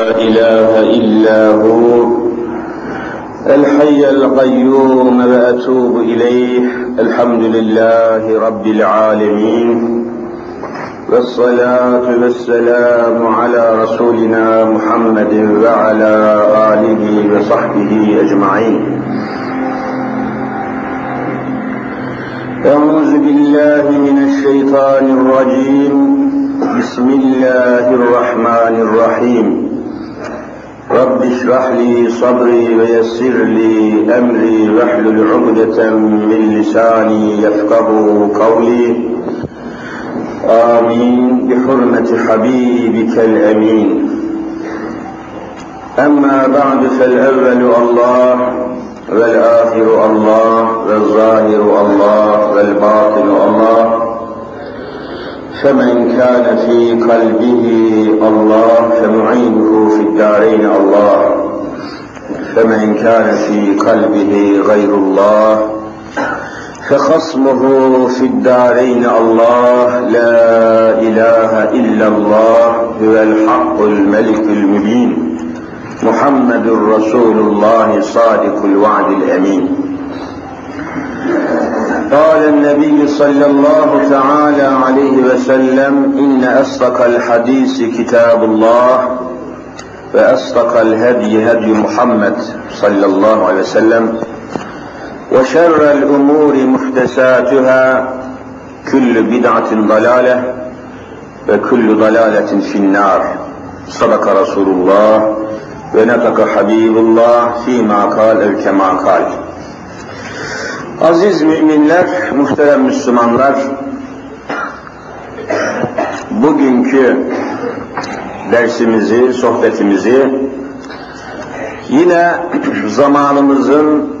لا إله إلا هو الحي القيوم وأتوب إليه الحمد لله رب العالمين والصلاة والسلام على رسولنا محمد وعلى آله وصحبه أجمعين. أعوذ بالله من الشيطان الرجيم بسم الله الرحمن الرحيم. رب اشرح لي صدري ويسر لي أمري واحلل عقدة من لساني يفقه قولي. آمين. بحرمة حبيبك الأمين. أما بعد فالأول الله والآخر الله والظاهر الله والباطن الله. فمن كان في قلبه الله فمعينه في الدارين الله. فمن كان في قلبه غير الله فخصمه في الدارين الله. لا إله إلا الله هو الحق الملك المبين. محمد رسول الله صادق الوعد الأمين. قال النبي صلى الله تعالى عليه وسلم إن أصدق الحديث كتاب الله وأصدق الهدي هدي محمد صلى الله عليه وسلم وشر الأمور محدثاتها كل بدعة ضلالة وكل ضلالة في النار صدق رسول الله ونطق حبيب الله فيما قال أو كما قال Aziz müminler, muhterem Müslümanlar, bugünkü dersimizi, sohbetimizi yine zamanımızın,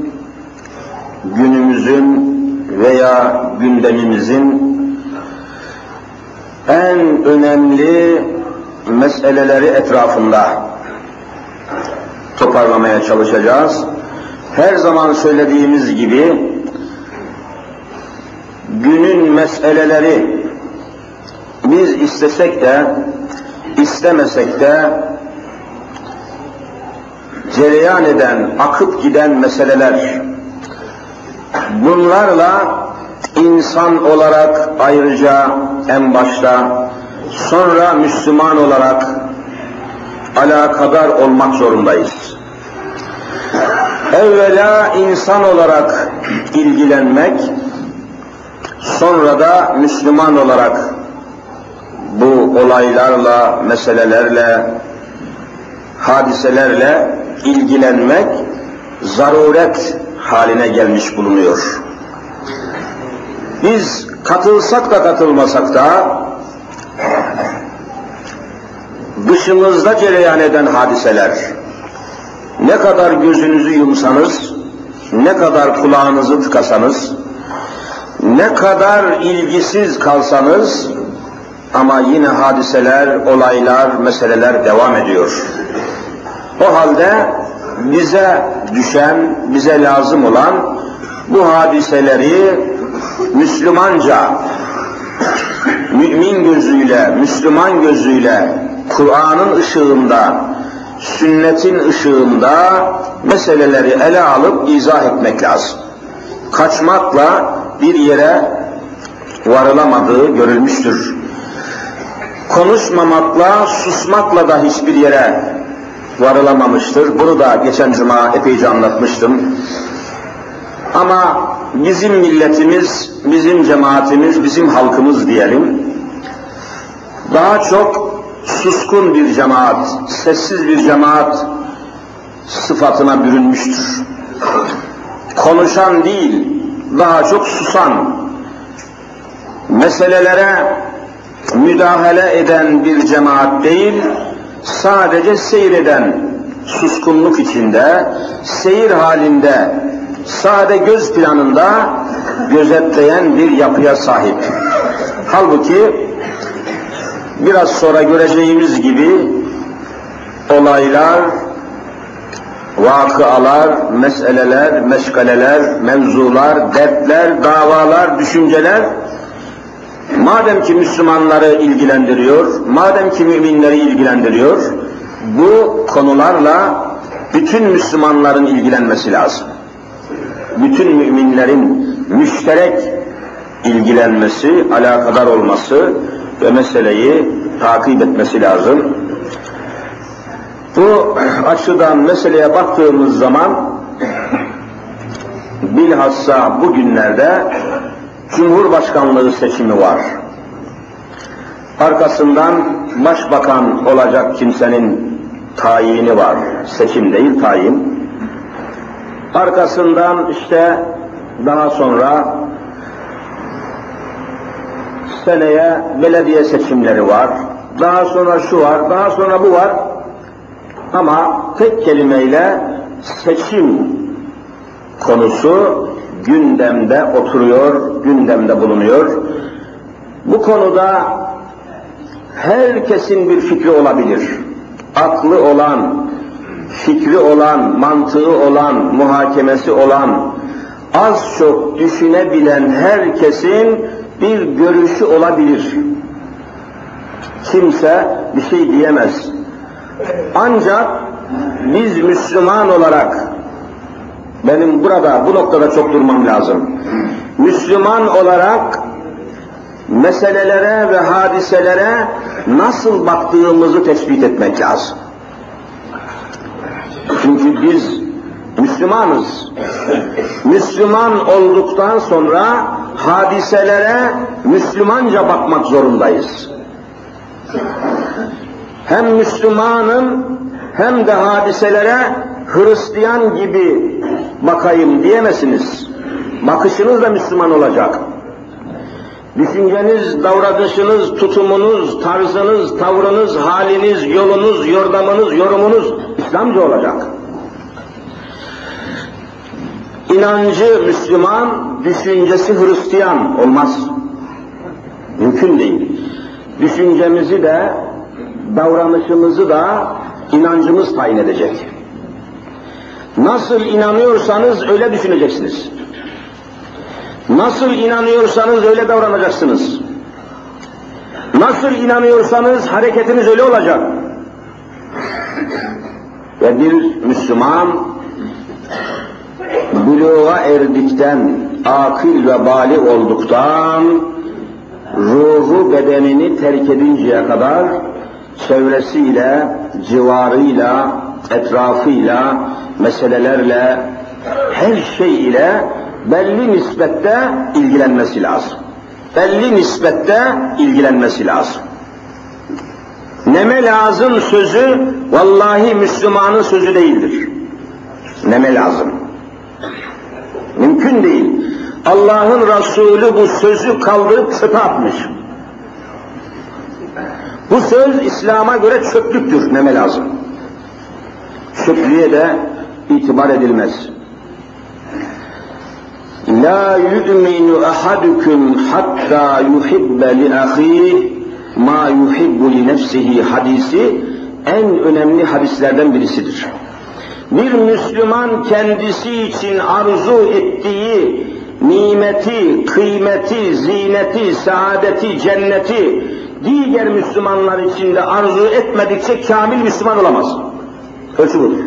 günümüzün veya gündemimizin en önemli meseleleri etrafında toparlamaya çalışacağız. Her zaman söylediğimiz gibi günün meseleleri biz istesek de istemesek de cereyan eden, akıp giden meseleler bunlarla insan olarak ayrıca en başta sonra Müslüman olarak alakadar olmak zorundayız. Evvela insan olarak ilgilenmek, sonra da Müslüman olarak bu olaylarla, meselelerle, hadiselerle ilgilenmek zaruret haline gelmiş bulunuyor. Biz katılsak da katılmasak da dışımızda cereyan eden hadiseler, ne kadar gözünüzü yumsanız, ne kadar kulağınızı tıkasanız, ne kadar ilgisiz kalsanız ama yine hadiseler, olaylar, meseleler devam ediyor. O halde bize düşen, bize lazım olan bu hadiseleri Müslümanca, mümin gözüyle, Müslüman gözüyle, Kur'an'ın ışığında, sünnetin ışığında meseleleri ele alıp izah etmek lazım. Kaçmakla bir yere varılamadığı görülmüştür. Konuşmamakla, susmakla da hiçbir yere varılamamıştır. Bunu da geçen cuma epeyce anlatmıştım. Ama bizim milletimiz, bizim cemaatimiz, bizim halkımız diyelim, daha çok suskun bir cemaat, sessiz bir cemaat sıfatına bürünmüştür. Konuşan değil, daha çok susan, meselelere müdahale eden bir cemaat değil, sadece seyreden, suskunluk içinde, seyir halinde, sade göz planında gözetleyen bir yapıya sahip. Halbuki biraz sonra göreceğimiz gibi olaylar, vakıalar, meseleler, meşgaleler, mevzular, dertler, davalar, düşünceler madem ki Müslümanları ilgilendiriyor, madem ki müminleri ilgilendiriyor, bu konularla bütün Müslümanların ilgilenmesi lazım. Bütün müminlerin müşterek ilgilenmesi, alakadar olması ve meseleyi takip etmesi lazım. Bu açıdan meseleye baktığımız zaman bilhassa bugünlerde Cumhurbaşkanlığı seçimi var. Arkasından başbakan olacak kimsenin tayini var. Seçim değil tayin. Arkasından işte daha sonra seneye belediye seçimleri var. Daha sonra şu var, daha sonra bu var. Ama tek kelimeyle seçim konusu gündemde oturuyor, gündemde bulunuyor. Bu konuda herkesin bir fikri olabilir. Aklı olan, fikri olan, mantığı olan, muhakemesi olan, az çok düşünebilen herkesin bir görüşü olabilir. Kimse bir şey diyemez. Ancak biz Müslüman olarak benim burada bu noktada çok durmam lazım. Müslüman olarak meselelere ve hadiselere nasıl baktığımızı tespit etmek lazım. Çünkü biz Müslümanız. Müslüman olduktan sonra hadiselere Müslümanca bakmak zorundayız. Hem Müslümanın hem de hadiselere Hristiyan gibi bakayım diyemezsiniz. Bakışınız da Müslüman olacak. Düşünceniz, davranışınız, tutumunuz, tarzınız, tavrınız, haliniz, yolunuz, yordamınız, yorumunuz İslamcı olacak. İnancı Müslüman, düşüncesi Hristiyan olmaz. Mümkün değil. Düşüncemizi de, davranışımızı da inancımız tayin edecek. Nasıl inanıyorsanız öyle düşüneceksiniz. Nasıl inanıyorsanız öyle davranacaksınız. Nasıl inanıyorsanız hareketiniz öyle olacak. Ve bir Müslüman buluğa erdikten, akıl ve bali olduktan, ruhu bedenini terk edinceye kadar çevresiyle, civarıyla, etrafıyla, meselelerle, her şey ile belli nispette ilgilenmesi lazım. Belli nispette ilgilenmesi lazım. Neme lazım sözü vallahi Müslümanın sözü değildir. Neme lazım. Mümkün değil. Allah'ın Resulü bu sözü kaldırıp çöpe atmış. Bu söz İslam'a göre çöplüktür, neme lazım. Çöplüğe de itibar edilmez. La yu'minu ahadukum hatta yuhibbe li ahihi ma yuhibbu li nefsihi hadisi en önemli hadislerden birisidir. Bir Müslüman kendisi için arzu ettiği nimeti, kıymeti, zineti, saadeti, cenneti diğer Müslümanlar içinde arzu etmedikçe kamil Müslüman olamaz. Ölçü budur.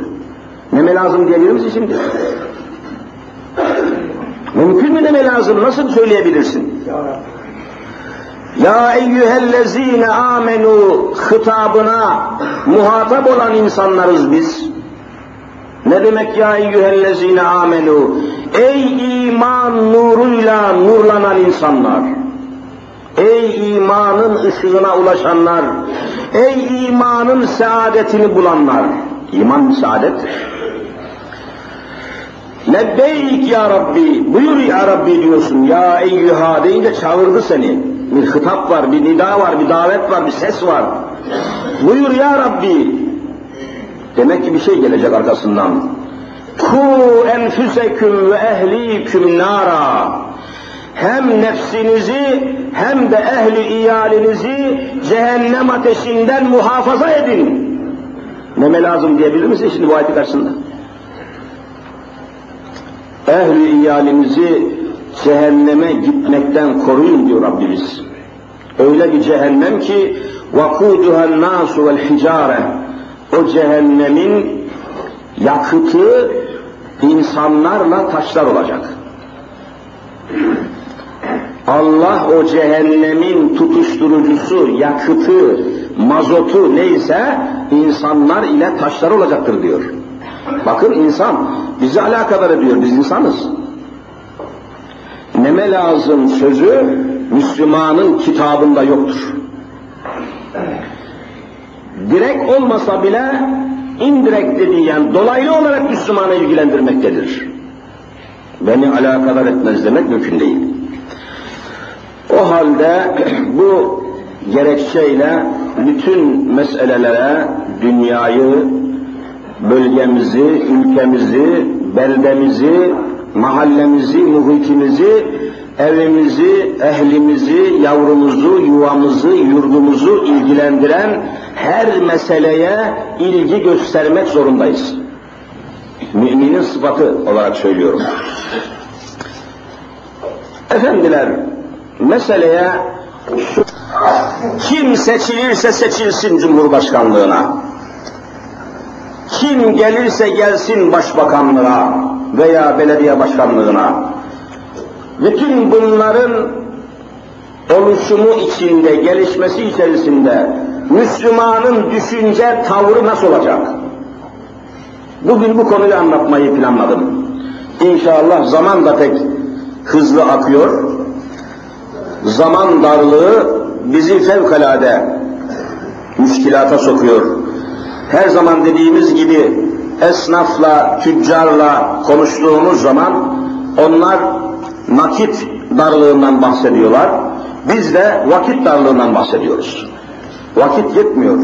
Neme lazım diyebilir misin şimdi? Mümkün mü deme lazım? Nasıl söyleyebilirsin? Ya eyyühellezine amenu hitabına muhatap olan insanlarız biz. Ne demek ya eyyühellezine amenu? Ey iman nuruyla nurlanan insanlar. Ey imanın ışığına ulaşanlar. Ey imanın saadetini bulanlar. İman saadettir. Lebbeyk ya Rabbi, buyur ya Rabbi diyorsun. Ya eyyüha deyince çağırdı seni. Bir hitap var, bir nida var, bir davet var, bir ses var. Buyur ya Rabbi. Demek ki bir şey gelecek arkasından. Ku enfüseküm ve ehliküm nara Hem nefsinizi hem de ehli iyalinizi cehennem ateşinden muhafaza edin. Neme lazım diyebilir misin şimdi bu ayeti karşısında? ehli iyalinizi cehenneme gitmekten koruyun diyor Rabbimiz. Öyle bir cehennem ki وَقُودُهَا النَّاسُ وَالْحِجَارَةِ o cehennemin yakıtı insanlarla taşlar olacak. Allah o cehennemin tutuşturucusu, yakıtı, mazotu neyse insanlar ile taşlar olacaktır diyor. Bakın insan bizi alakadar ediyor, biz insanız. Neme lazım sözü Müslümanın kitabında yoktur. Direkt olmasa bile indirekt dediği yani dolaylı olarak Müslümanı ilgilendirmektedir. Beni alakadar etmez demek mümkün değil. O halde bu gerekçeyle bütün meselelere dünyayı, bölgemizi, ülkemizi, beldemizi, mahallemizi, muhitimizi, evimizi, ehlimizi, yavrumuzu, yuvamızı, yurdumuzu ilgilendiren her meseleye ilgi göstermek zorundayız. Müminin sıfatı olarak söylüyorum. Efendiler, meseleye kim seçilirse seçilsin Cumhurbaşkanlığına, kim gelirse gelsin başbakanlığa veya belediye başkanlığına, bütün bunların oluşumu içinde, gelişmesi içerisinde Müslümanın düşünce tavrı nasıl olacak? Bugün bu konuyu anlatmayı planladım. İnşallah zaman da pek hızlı akıyor. Zaman darlığı bizi fevkalade müşkilata sokuyor. Her zaman dediğimiz gibi esnafla, tüccarla konuştuğumuz zaman onlar nakit darlığından bahsediyorlar. Biz de vakit darlığından bahsediyoruz. Vakit yetmiyor.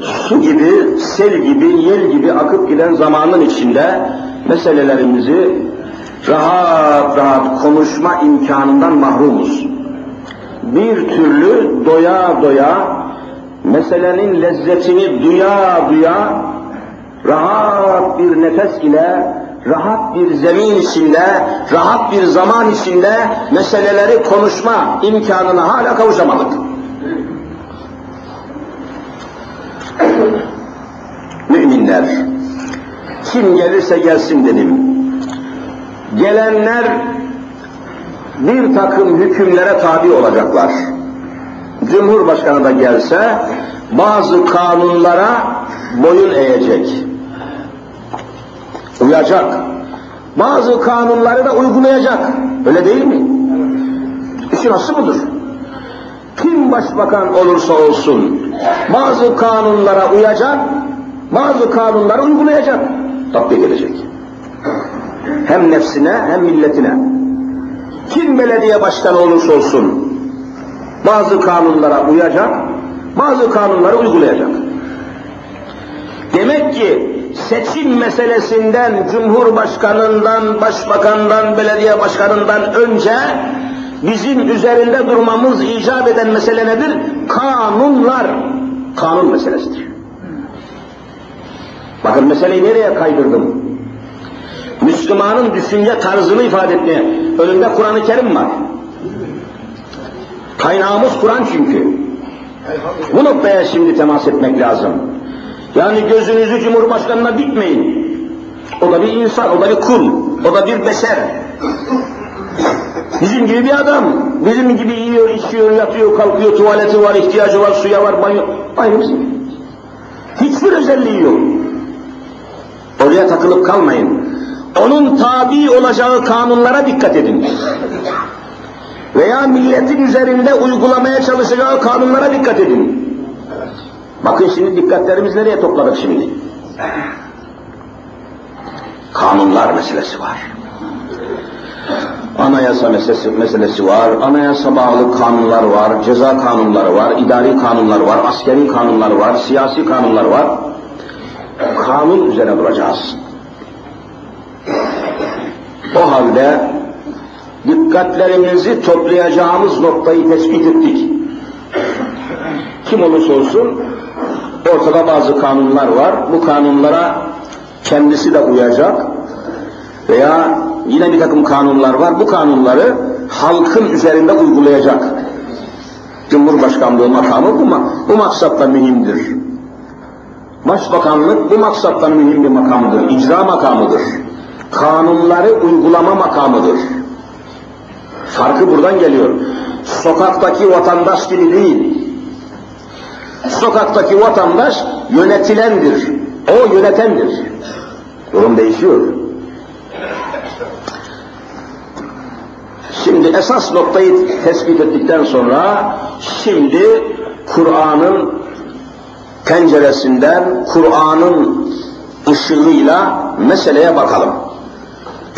Su gibi, sel gibi, yel gibi akıp giden zamanın içinde meselelerimizi rahat rahat konuşma imkanından mahrumuz. Bir türlü doya doya meselenin lezzetini duya duya rahat bir nefes ile rahat bir zemin içinde, rahat bir zaman içinde meseleleri konuşma imkanına hala kavuşamadık. Müminler, kim gelirse gelsin dedim. Gelenler bir takım hükümlere tabi olacaklar. Cumhurbaşkanı da gelse bazı kanunlara boyun eğecek. Uyacak. Bazı kanunları da uygulayacak. Öyle değil mi? İşin aslı budur. Kim başbakan olursa olsun bazı kanunlara uyacak, bazı kanunları uygulayacak. Tatbik edecek. Hem nefsine hem milletine. Kim belediye başkanı olursa olsun bazı kanunlara uyacak, bazı kanunları uygulayacak. Demek ki seçim meselesinden, cumhurbaşkanından, başbakandan, belediye başkanından önce bizim üzerinde durmamız icap eden mesele nedir? Kanunlar. Kanun meselesidir. Bakın meseleyi nereye kaydırdım? Müslümanın düşünce tarzını ifade etmeye. Önünde Kur'an-ı Kerim var. Kaynağımız Kur'an çünkü. Bu noktaya şimdi temas etmek lazım. Yani gözünüzü Cumhurbaşkanı'na dikmeyin. O da bir insan, o da bir kul, o da bir beşer. Bizim gibi bir adam, bizim gibi yiyor, içiyor, yatıyor, kalkıyor, tuvaleti var, ihtiyacı var, suya var, banyo. Aynı bizim. Hiçbir özelliği yok. Oraya takılıp kalmayın. Onun tabi olacağı kanunlara dikkat edin. Veya milletin üzerinde uygulamaya çalışacağı kanunlara dikkat edin. Bakın şimdi dikkatlerimiz nereye topladık şimdi? Kanunlar meselesi var. Anayasa meselesi, meselesi var, anayasa bağlı kanunlar var, ceza kanunları var, idari kanunlar var, askeri kanunlar var, siyasi kanunlar var. Kanun üzerine duracağız. O halde dikkatlerimizi toplayacağımız noktayı tespit ettik. Kim olursa olsun ortada bazı kanunlar var. Bu kanunlara kendisi de uyacak veya yine bir takım kanunlar var. Bu kanunları halkın üzerinde uygulayacak. Cumhurbaşkanlığı makamı bu, bu maksatla mühimdir. Başbakanlık bu maksattan mühim bir makamdır, icra makamıdır. Kanunları uygulama makamıdır. Farkı buradan geliyor. Sokaktaki vatandaş gibi değil. Sokaktaki vatandaş yönetilendir. O yönetendir. Durum değişiyor. Şimdi esas noktayı tespit ettikten sonra şimdi Kur'an'ın penceresinden, Kur'an'ın ışığıyla meseleye bakalım.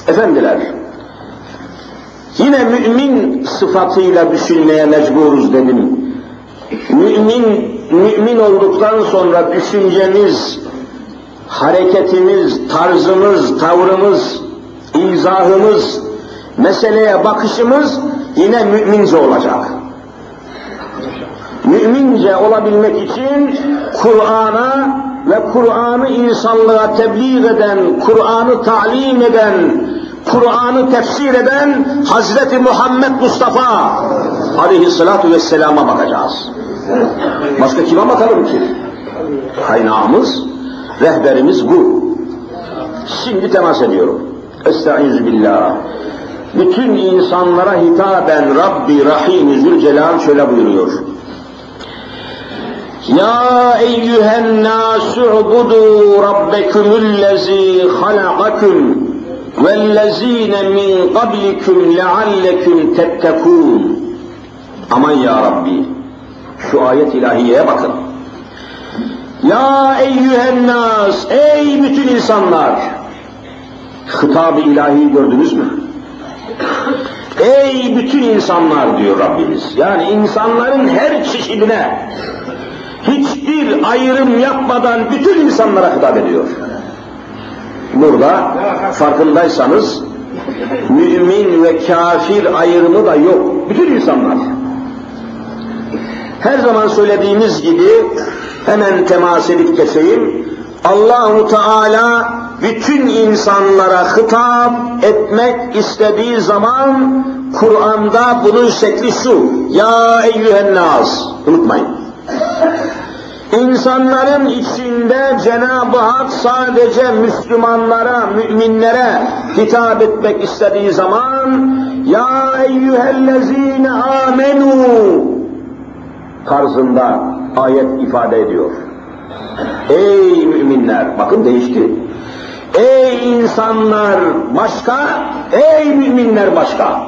Efendiler, yine mümin sıfatıyla düşünmeye mecburuz dedim. Mümin, mümin olduktan sonra düşüncemiz, hareketimiz, tarzımız, tavrımız, izahımız, meseleye bakışımız yine mümince olacak. Mümince olabilmek için Kur'an'a ve Kur'an'ı insanlığa tebliğ eden, Kur'an'ı talim eden, Kur'an'ı tefsir eden Hazreti Muhammed Mustafa aleyhissalatu vesselama bakacağız. Başka kime bakalım ki? Kaynağımız, rehberimiz bu. Şimdi temas ediyorum. Estaizu billah. Bütün insanlara hitaben Rabbi Rahim Zülcelal şöyle buyuruyor. Ya eyyühen nâsu'budu rabbekumullezî halakakum vellezîne min qablikum leallekum tettekûn. Aman ya Rabbi, şu ayet ilahiyeye bakın. Ya eyyühen nas, ey bütün insanlar! Hitab-ı ilahi gördünüz mü? Ey bütün insanlar diyor Rabbimiz. Yani insanların her çeşidine hiçbir ayrım yapmadan bütün insanlara hitap ediyor. Burada farkındaysanız mümin ve kafir ayrımı da yok. Bütün insanlar. Her zaman söylediğimiz gibi hemen temas edip geçeyim. Allahu Teala bütün insanlara hitap etmek istediği zaman Kur'an'da bunun şekli şu. Ya eyyühen nas. Unutmayın. İnsanların içinde Cenab-ı Hak sadece Müslümanlara, müminlere hitap etmek istediği zaman Ya eyyühellezine amenu tarzında ayet ifade ediyor. Ey müminler, bakın değişti. Ey insanlar başka, ey müminler başka.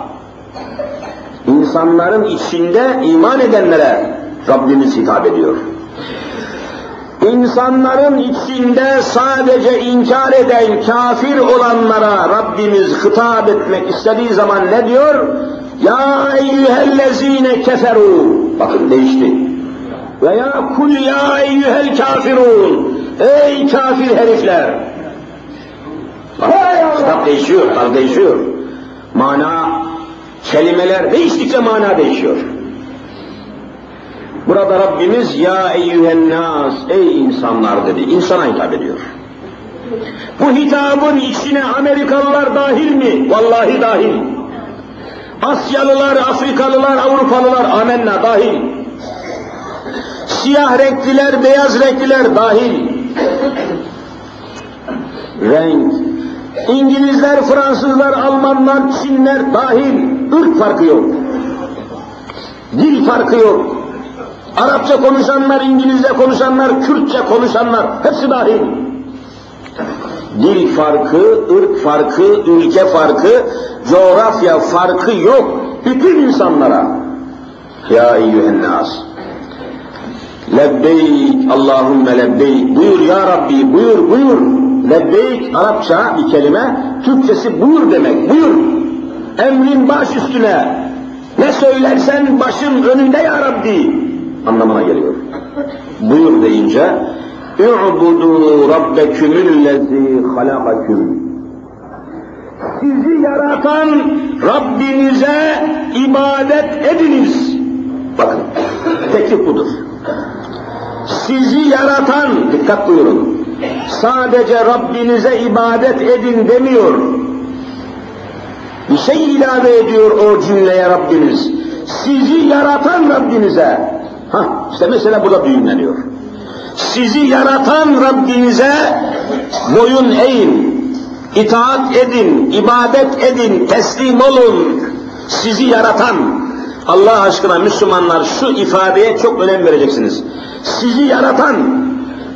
İnsanların içinde iman edenlere Rabbimiz hitap ediyor. İnsanların içinde sadece inkar eden kafir olanlara Rabbimiz hitap etmek istediği zaman ne diyor? Ya eyyühellezine keferu. Bakın değişti. Veya kul ya eyyühel kafirun. Ey kafir herifler. Kitap değişiyor, tarz değişiyor. Mana, kelimeler değiştikçe mana değişiyor. Burada Rabbimiz ya eyyühen nas, ey insanlar dedi. İnsana hitap ediyor. Bu hitabın içine Amerikalılar dahil mi? Vallahi dahil. Asyalılar, Afrikalılar, Avrupalılar amenna dahil. Siyah renkliler, beyaz renkliler dahil. Renk, İngilizler, Fransızlar, Almanlar, Çinler dahil. ırk farkı yok. Dil farkı yok. Arapça konuşanlar, İngilizce konuşanlar, Kürtçe konuşanlar hepsi dahil. Dil farkı, ırk farkı, ülke farkı, coğrafya farkı yok. Bütün insanlara. Ya eyyühen nas. Lebbeyk, Allahümme lebbeyk. Buyur ya Rabbi, buyur, buyur. Lebbeyk Arapça bir kelime, Türkçesi buyur demek, buyur. Emrin baş üstüne. Ne söylersen başın önünde ya Rabbi anlamına geliyor. Buyur deyince اُعْبُدُوا رَبَّكُمُ الَّذ۪ي خَلَقَكُمْ Sizi yaratan Rabbinize ibadet ediniz. Bakın, teklif budur. Sizi yaratan, dikkat buyurun, sadece Rabbinize ibadet edin demiyor. Bir şey ilave ediyor o cümleye Rabbiniz. Sizi yaratan Rabbinize, Ha, işte mesela burada düğümleniyor. sizi yaratan Rabbinize boyun eğin, itaat edin, ibadet edin, teslim olun. Sizi yaratan, Allah aşkına Müslümanlar şu ifadeye çok önem vereceksiniz. Sizi yaratan,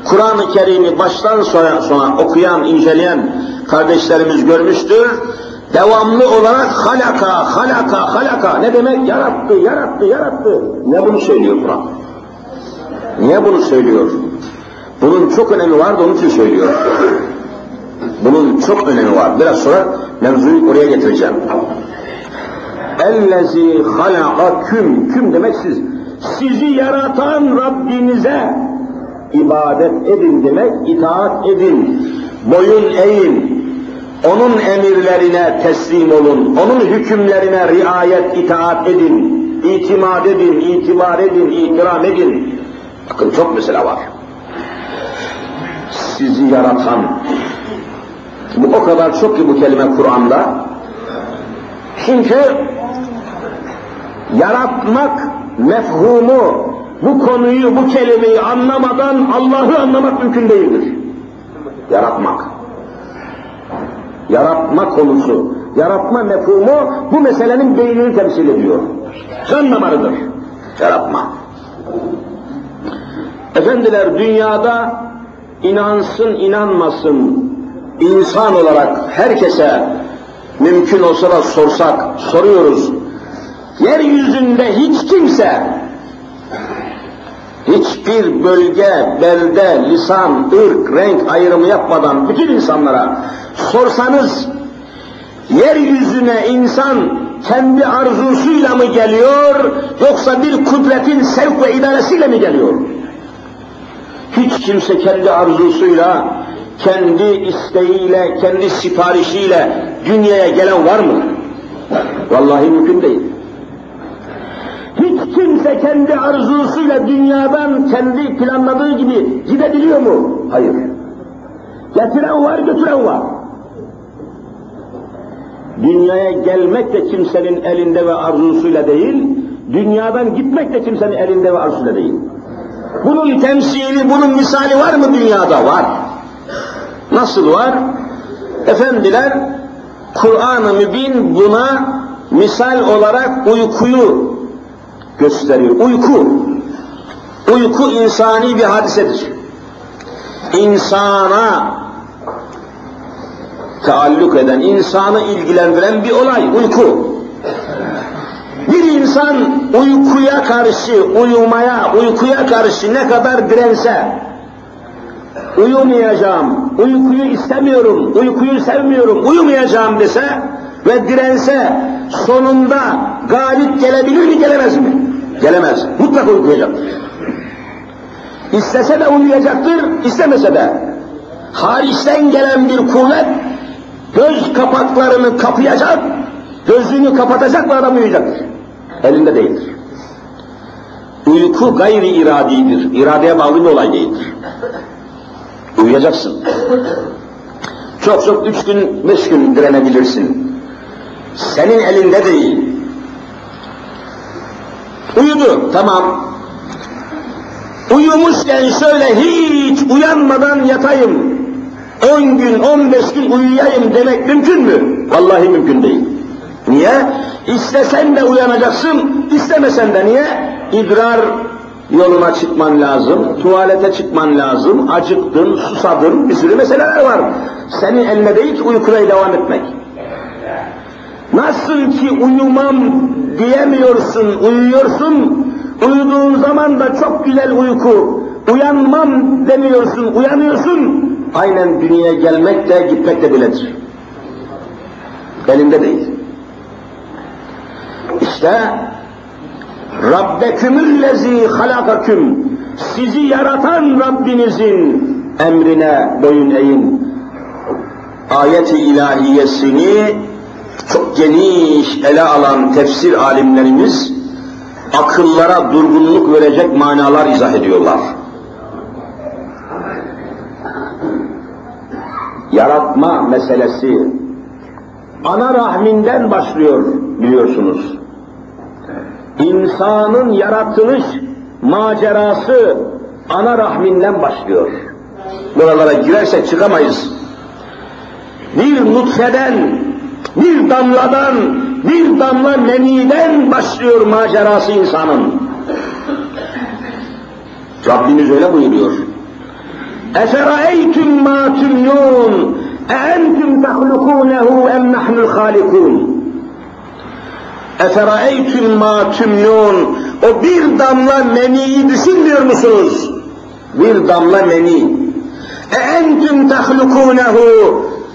Kur'an-ı Kerim'i baştan sona, sona okuyan, inceleyen kardeşlerimiz görmüştür. Devamlı olarak halaka, halaka, halaka. Ne demek? Yarattı, yarattı, yarattı. Ne bunu söylüyor Kur'an? Niye bunu söylüyor? Bunun çok önemi var da onun için söylüyor. Bunun çok önemi var. Biraz sonra mevzuyu oraya getireceğim. Ellezi halaka küm. Küm demek siz. Sizi yaratan Rabbinize ibadet edin demek, itaat edin, boyun eğin, onun emirlerine teslim olun, onun hükümlerine riayet, itaat edin, itimat edin, itibar edin, ikram edin. Bakın çok mesele var. Sizi yaratan, bu o kadar çok ki bu kelime Kur'an'da. Çünkü yaratmak mefhumu, bu konuyu, bu kelimeyi anlamadan Allah'ı anlamak mümkün değildir. Yaratmak. Yaratma konusu, yaratma mefhumu bu meselenin beynini temsil ediyor. Can damarıdır. Yaratma. Efendiler dünyada inansın inanmasın insan olarak herkese mümkün olsa da sorsak, soruyoruz. Yeryüzünde hiç kimse hiçbir bölge, belde, lisan, ırk, renk ayrımı yapmadan bütün insanlara sorsanız yeryüzüne insan kendi arzusuyla mı geliyor yoksa bir kudretin sevk ve idaresiyle mi geliyor? Hiç kimse kendi arzusuyla, kendi isteğiyle, kendi siparişiyle dünyaya gelen var mı? Vallahi mümkün değil. Kimse kendi arzusuyla dünyadan kendi planladığı gibi gidebiliyor mu? Hayır. Getiren var, götüren var. Dünyaya gelmek de kimsenin elinde ve arzusuyla değil, dünyadan gitmek de kimsenin elinde ve arzusuyla değil. Bunun temsili, bunun misali var mı dünyada? Var. Nasıl var? Efendiler, Kur'an-ı Mübin buna misal olarak uykuyu gösteriyor. Uyku. Uyku insani bir hadisedir. İnsana taalluk eden, insanı ilgilendiren bir olay, uyku. Bir insan uykuya karşı, uyumaya, uykuya karşı ne kadar dirense, uyumayacağım, uykuyu istemiyorum, uykuyu sevmiyorum, uyumayacağım dese ve dirense sonunda galip gelebilir mi, gelemez mi? Gelemez. Mutlaka uyuyacaktır. İstese de uyuyacaktır, istemese de. Hariçten gelen bir kuvvet göz kapaklarını kapayacak, gözünü kapatacak ve adam uyuyacaktır. Elinde değildir. Uyku gayri iradidir. İradeye bağlı bir olay değildir. Uyuyacaksın. Çok çok üç gün, beş gün direnebilirsin. Senin elinde değil. Uyudu, tamam. Uyumuşken şöyle hiç uyanmadan yatayım, on gün, on beş gün uyuyayım demek mümkün mü? Vallahi mümkün değil. Niye? İstesen de uyanacaksın, istemesen de niye? İdrar yoluna çıkman lazım, tuvalete çıkman lazım, acıktın, susadın, bir sürü meseleler var. Senin eline değil ki uykuna devam etmek. Nasıl ki uyumam diyemiyorsun, uyuyorsun, uyuduğun zaman da çok güzel uyku, uyanmam demiyorsun, uyanıyorsun, aynen dünyaya gelmek de gitmek de biledir. Elinde değil. İşte Rabbekümüllezî halakaküm sizi yaratan Rabbinizin emrine boyun eğin. Ayet-i ilahiyesini çok geniş ele alan tefsir alimlerimiz akıllara durgunluk verecek manalar izah ediyorlar. Yaratma meselesi ana rahminden başlıyor biliyorsunuz. İnsanın yaratılış macerası ana rahminden başlıyor. Buralara girersek çıkamayız. Bir nutfeden, bir damladan, bir damla meniden başlıyor macerası insanın. Rabbimiz öyle buyuruyor. اَفَرَأَيْتُمْ مَا تُمْنُونَ اَاَنْتُمْ تَخْلُقُونَهُ اَمْ نَحْنُ الْخَالِقُونَ اَفَرَأَيْتُمْ مَا تُمْنُونَ O bir damla meniyi düşünmüyor musunuz? Bir damla meni. اَاَنْتُمْ تَخْلُقُونَهُ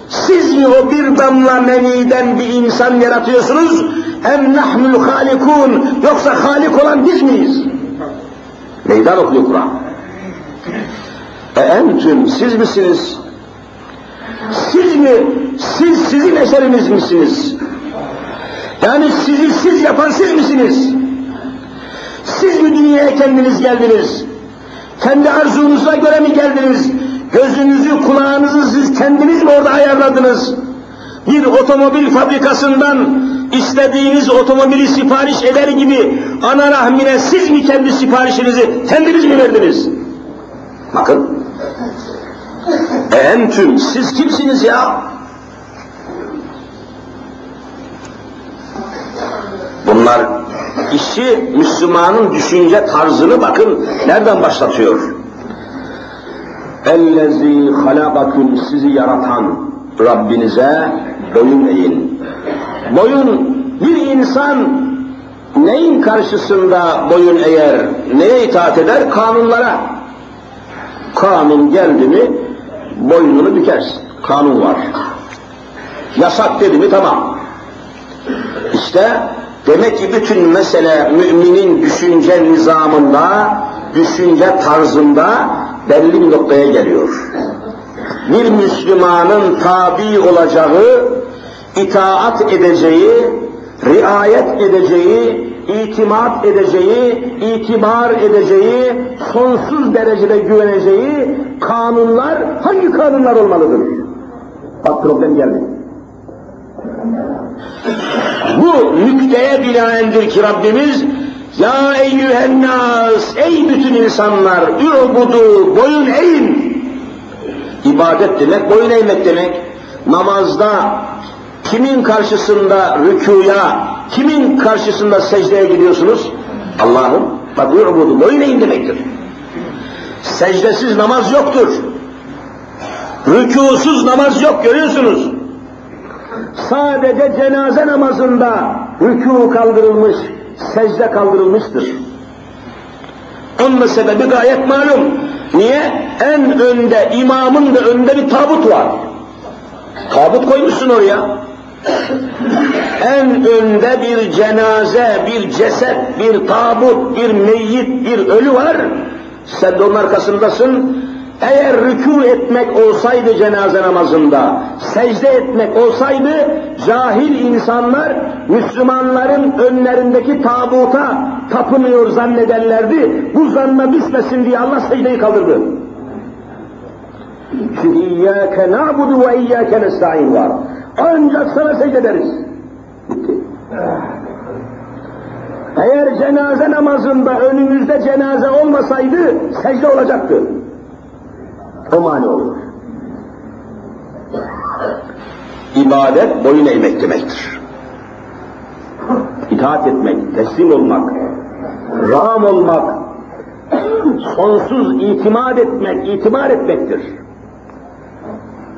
siz mi o bir damla meniden bir insan yaratıyorsunuz? Em nahnul halikun yoksa halik olan biz miyiz? Meydan okuyor Kur'an. E entüm siz misiniz? Siz mi? Siz sizin eseriniz misiniz? Yani sizi siz yapan siz misiniz? Siz mi dünyaya kendiniz geldiniz? Kendi arzunuza göre mi geldiniz? Gözünüzü, kulağınızı siz kendiniz mi orada ayarladınız? Bir otomobil fabrikasından istediğiniz otomobili sipariş eder gibi ana rahmine siz mi kendi siparişinizi kendiniz mi verdiniz? Bakın. Entüm, siz kimsiniz ya? Bunlar işi Müslümanın düşünce tarzını bakın nereden başlatıyor? Ellezî halakaküm sizi yaratan Rabbinize boyun eğin. Boyun bir insan neyin karşısında boyun eğer, neye itaat eder? Kanunlara. Kanun geldi mi boynunu bükersin. Kanun var. Yasak dedi mi tamam. İşte demek ki bütün mesele müminin düşünce nizamında, düşünce tarzında belli bir noktaya geliyor. Bir Müslümanın tabi olacağı, itaat edeceği, riayet edeceği, itimat edeceği, itibar edeceği, sonsuz derecede güveneceği kanunlar hangi kanunlar olmalıdır? Bak problem geldi. Bu nükteye binaendir ki Rabbimiz ya eyyühennas, ey bütün insanlar, ü'budu, boyun eğin. İbadet demek, boyun eğmek demek. Namazda kimin karşısında rükuya, kimin karşısında secdeye gidiyorsunuz? Allah'ın. Bak ü'budu, boyun eğin demektir. Secdesiz namaz yoktur. Rükusuz namaz yok görüyorsunuz. Sadece cenaze namazında rükû kaldırılmış, secde kaldırılmıştır. Onun sebebi gayet malum. Niye? En önde, imamın da önünde bir tabut var. Tabut koymuşsun oraya. En önde bir cenaze, bir ceset, bir tabut, bir meyyit, bir ölü var. Sen de onun arkasındasın. Eğer rükû etmek olsaydı cenaze namazında, secde etmek olsaydı, cahil insanlar Müslümanların önlerindeki tabuta tapınıyor zannederlerdi. Bu zanna düşmesin diye Allah secdeyi kaldırdı. Çünkü İyyâke na'budu ve İyyâke nesta'in var. Ancak sana secde ederiz. Eğer cenaze namazında önümüzde cenaze olmasaydı secde olacaktı. O mani olur. İbadet boyun eğmek demektir. İtaat etmek, teslim olmak, ram olmak, sonsuz itimat etmek, itibar etmektir.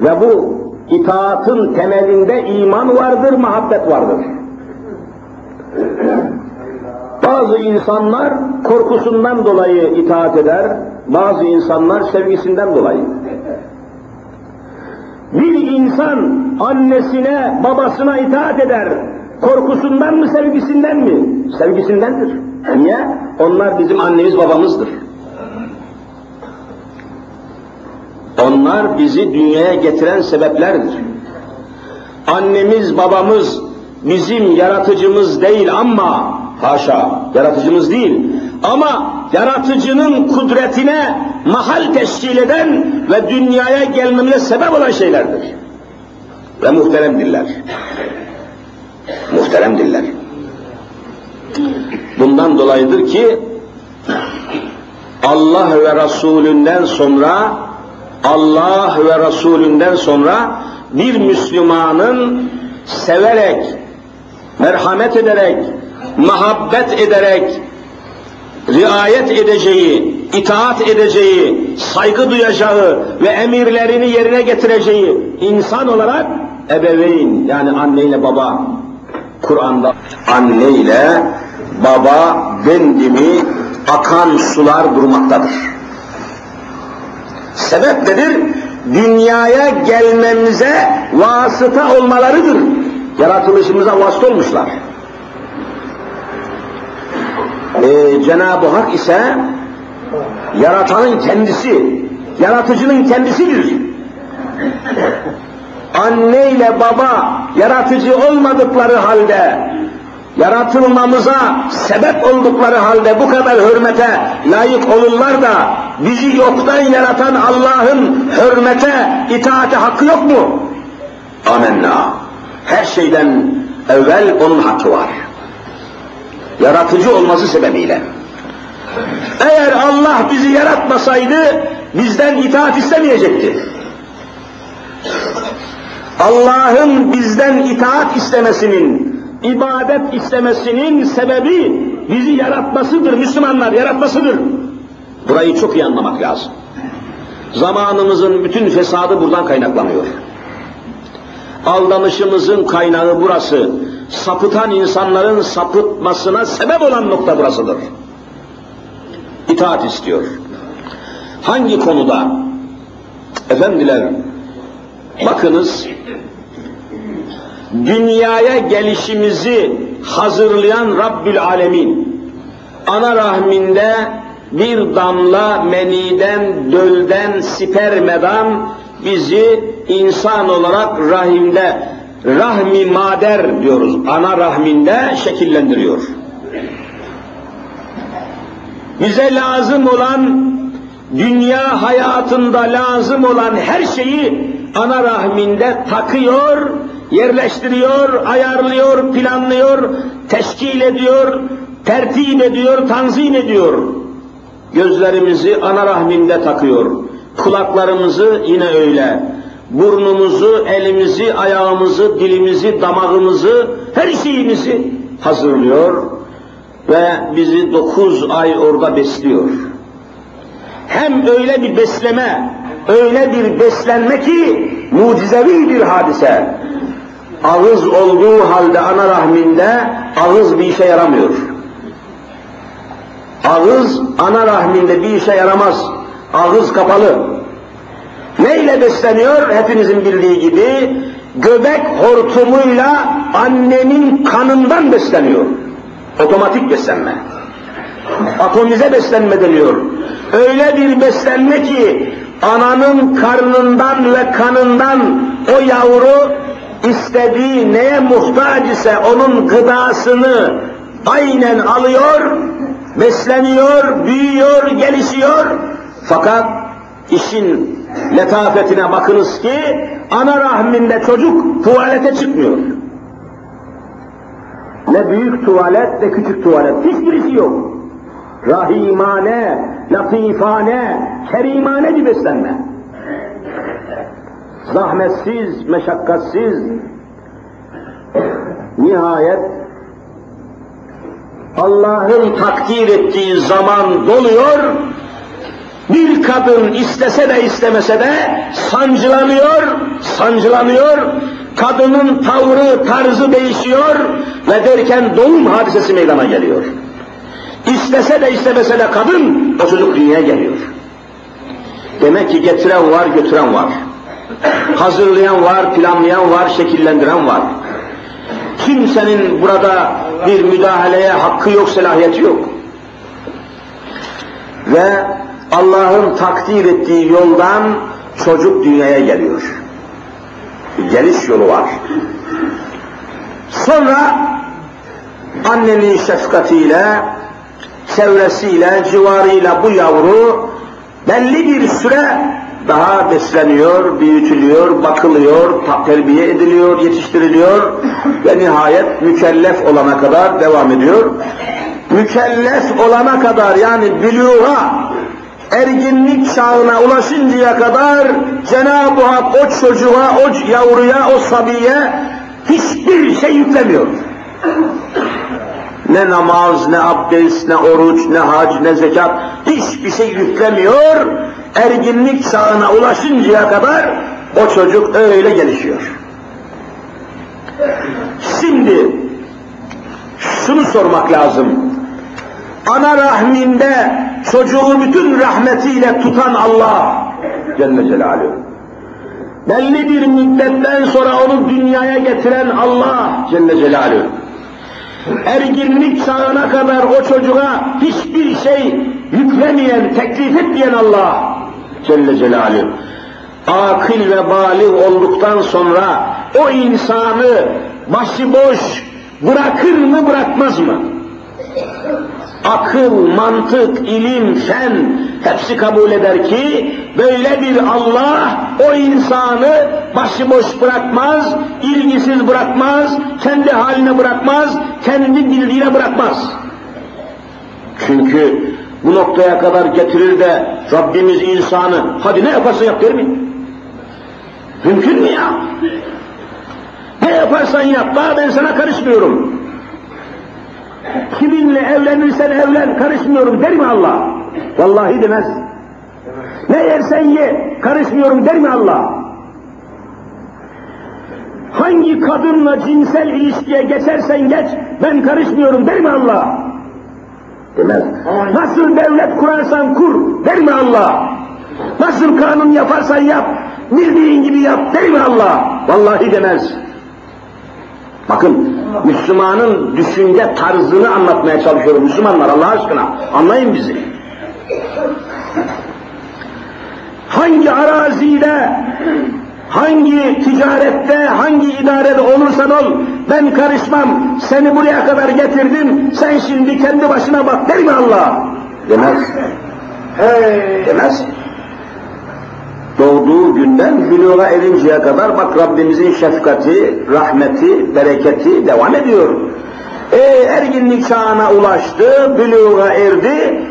Ve bu itaatın temelinde iman vardır, muhabbet vardır. Bazı insanlar korkusundan dolayı itaat eder, bazı insanlar sevgisinden dolayı. Bir insan annesine, babasına itaat eder. Korkusundan mı, sevgisinden mi? Sevgisindendir. Niye? Onlar bizim annemiz, babamızdır. Onlar bizi dünyaya getiren sebeplerdir. Annemiz, babamız bizim yaratıcımız değil ama haşa yaratıcımız değil ama yaratıcının kudretine mahal teşkil eden ve dünyaya gelmemize sebep olan şeylerdir. Ve muhteremdirler. Muhteremdirler. Bundan dolayıdır ki Allah ve Resulünden sonra Allah ve Resulünden sonra bir Müslümanın severek, merhamet ederek, muhabbet ederek, riayet edeceği, itaat edeceği, saygı duyacağı ve emirlerini yerine getireceği insan olarak ebeveyn yani anne ile baba Kur'an'da anne ile baba bendimi akan sular durmaktadır. Sebep nedir? Dünyaya gelmemize vasıta olmalarıdır. Yaratılışımıza vasıta olmuşlar. Ee, Cenab-ı Hak ise yaratanın kendisi, yaratıcının kendisidir. Anne ile baba yaratıcı olmadıkları halde, yaratılmamıza sebep oldukları halde bu kadar hürmete layık olurlar da bizi yoktan yaratan Allah'ın hürmete, itaate hakkı yok mu? Amenna. Her şeyden evvel onun hakkı var. Yaratıcı olması sebebiyle. Eğer Allah bizi yaratmasaydı bizden itaat istemeyecekti. Allah'ın bizden itaat istemesinin, ibadet istemesinin sebebi bizi yaratmasıdır, Müslümanlar yaratmasıdır. Burayı çok iyi anlamak lazım. Zamanımızın bütün fesadı buradan kaynaklanıyor. Aldanışımızın kaynağı burası. Sapıtan insanların sapıtmasına sebep olan nokta burasıdır. İtaat istiyor. Hangi konuda? Efendiler, bakınız, dünyaya gelişimizi hazırlayan Rabbül Alemin, ana rahminde bir damla meniden, dölden, spermeden bizi insan olarak rahimde, rahmi mader diyoruz, ana rahminde şekillendiriyor. Bize lazım olan, dünya hayatında lazım olan her şeyi ana rahminde takıyor, yerleştiriyor, ayarlıyor, planlıyor, teşkil ediyor, tertip ediyor, tanzim ediyor. Gözlerimizi ana rahminde takıyor. Kulaklarımızı yine öyle. Burnumuzu, elimizi, ayağımızı, dilimizi, damağımızı, her şeyimizi hazırlıyor ve bizi dokuz ay orada besliyor. Hem öyle bir besleme, öyle bir beslenme ki mucizevi bir hadise. Ağız olduğu halde ana rahminde ağız bir işe yaramıyor. Ağız ana rahminde bir işe yaramaz. Ağız kapalı. Neyle besleniyor? Hepinizin bildiği gibi göbek hortumuyla annenin kanından besleniyor. Otomatik beslenme. Atomize beslenme deniyor. Öyle bir beslenme ki ananın karnından ve kanından o yavru istediği neye muhtaç ise onun gıdasını aynen alıyor, besleniyor, büyüyor, gelişiyor. Fakat işin letafetine bakınız ki ana rahminde çocuk tuvalete çıkmıyor. Ne büyük tuvalet ne küçük tuvalet. Hiçbirisi yok. Rahimane, latifane, kerimane bir beslenme. Zahmetsiz, meşakkatsiz. Nihayet Allah'ın takdir ettiği zaman doluyor, bir kadın istese de istemese de sancılanıyor, sancılanıyor, kadının tavrı, tarzı değişiyor ve derken doğum hadisesi meydana geliyor. İstese de istemese de kadın o çocuk dünyaya geliyor. Demek ki getiren var, götüren var. Hazırlayan var, planlayan var, şekillendiren var. Kimsenin burada bir müdahaleye hakkı yok, selahiyeti yok. Ve Allah'ın takdir ettiği yoldan çocuk dünyaya geliyor. Geliş yolu var. Sonra annenin şefkatiyle, çevresiyle, civarıyla bu yavru belli bir süre daha besleniyor, büyütülüyor, bakılıyor, terbiye ediliyor, yetiştiriliyor ve nihayet mükellef olana kadar devam ediyor. Mükellef olana kadar yani büluğa erginlik çağına ulaşıncaya kadar Cenab-ı Hak o çocuğa, o yavruya, o sabiye hiçbir şey yüklemiyor. Ne namaz, ne abdest, ne oruç, ne hac, ne zekat hiçbir şey yüklemiyor. Erginlik çağına ulaşıncaya kadar o çocuk öyle gelişiyor. Şimdi şunu sormak lazım. Ana rahminde çocuğu bütün rahmetiyle tutan Allah Celle Celaluhu. Belli bir müddetten sonra onu dünyaya getiren Allah Celle Celaluhu. Erginlik çağına kadar o çocuğa hiçbir şey yüklemeyen, teklif etmeyen Allah Celle Celaluhu. Akıl ve balik olduktan sonra o insanı başıboş bırakır mı bırakmaz mı? Akıl, mantık, ilim, fen hepsi kabul eder ki böyle bir Allah o insanı başıboş bırakmaz, ilgisiz bırakmaz, kendi haline bırakmaz, kendi bildiğine bırakmaz. Çünkü bu noktaya kadar getirir de Rabbimiz insanı hadi ne yaparsan yap der mi? Mümkün mü ya? Ne yaparsan yap, daha ben sana karışmıyorum. Kiminle evlenirsen evlen, karışmıyorum der mi Allah? Vallahi demez. Ne yersen ye, karışmıyorum der mi Allah? Hangi kadınla cinsel ilişkiye geçersen geç, ben karışmıyorum der mi Allah? Demez. Nasıl devlet kurarsan kur, der mi Allah? Nasıl kanun yaparsan yap, bildiğin gibi yap, der mi Allah? Vallahi demez. Bakın Müslümanın düşünce tarzını anlatmaya çalışıyorum Müslümanlar Allah aşkına. Anlayın bizi. Hangi arazide, hangi ticarette, hangi idarede olursan ol, ben karışmam, seni buraya kadar getirdim, sen şimdi kendi başına bak der mi Allah? Demez. Hey. Demez doğduğu günden buluğa erinceye kadar bak Rabbimizin şefkati, rahmeti, bereketi devam ediyor. E, erginlik çağına ulaştı, buluğa erdi.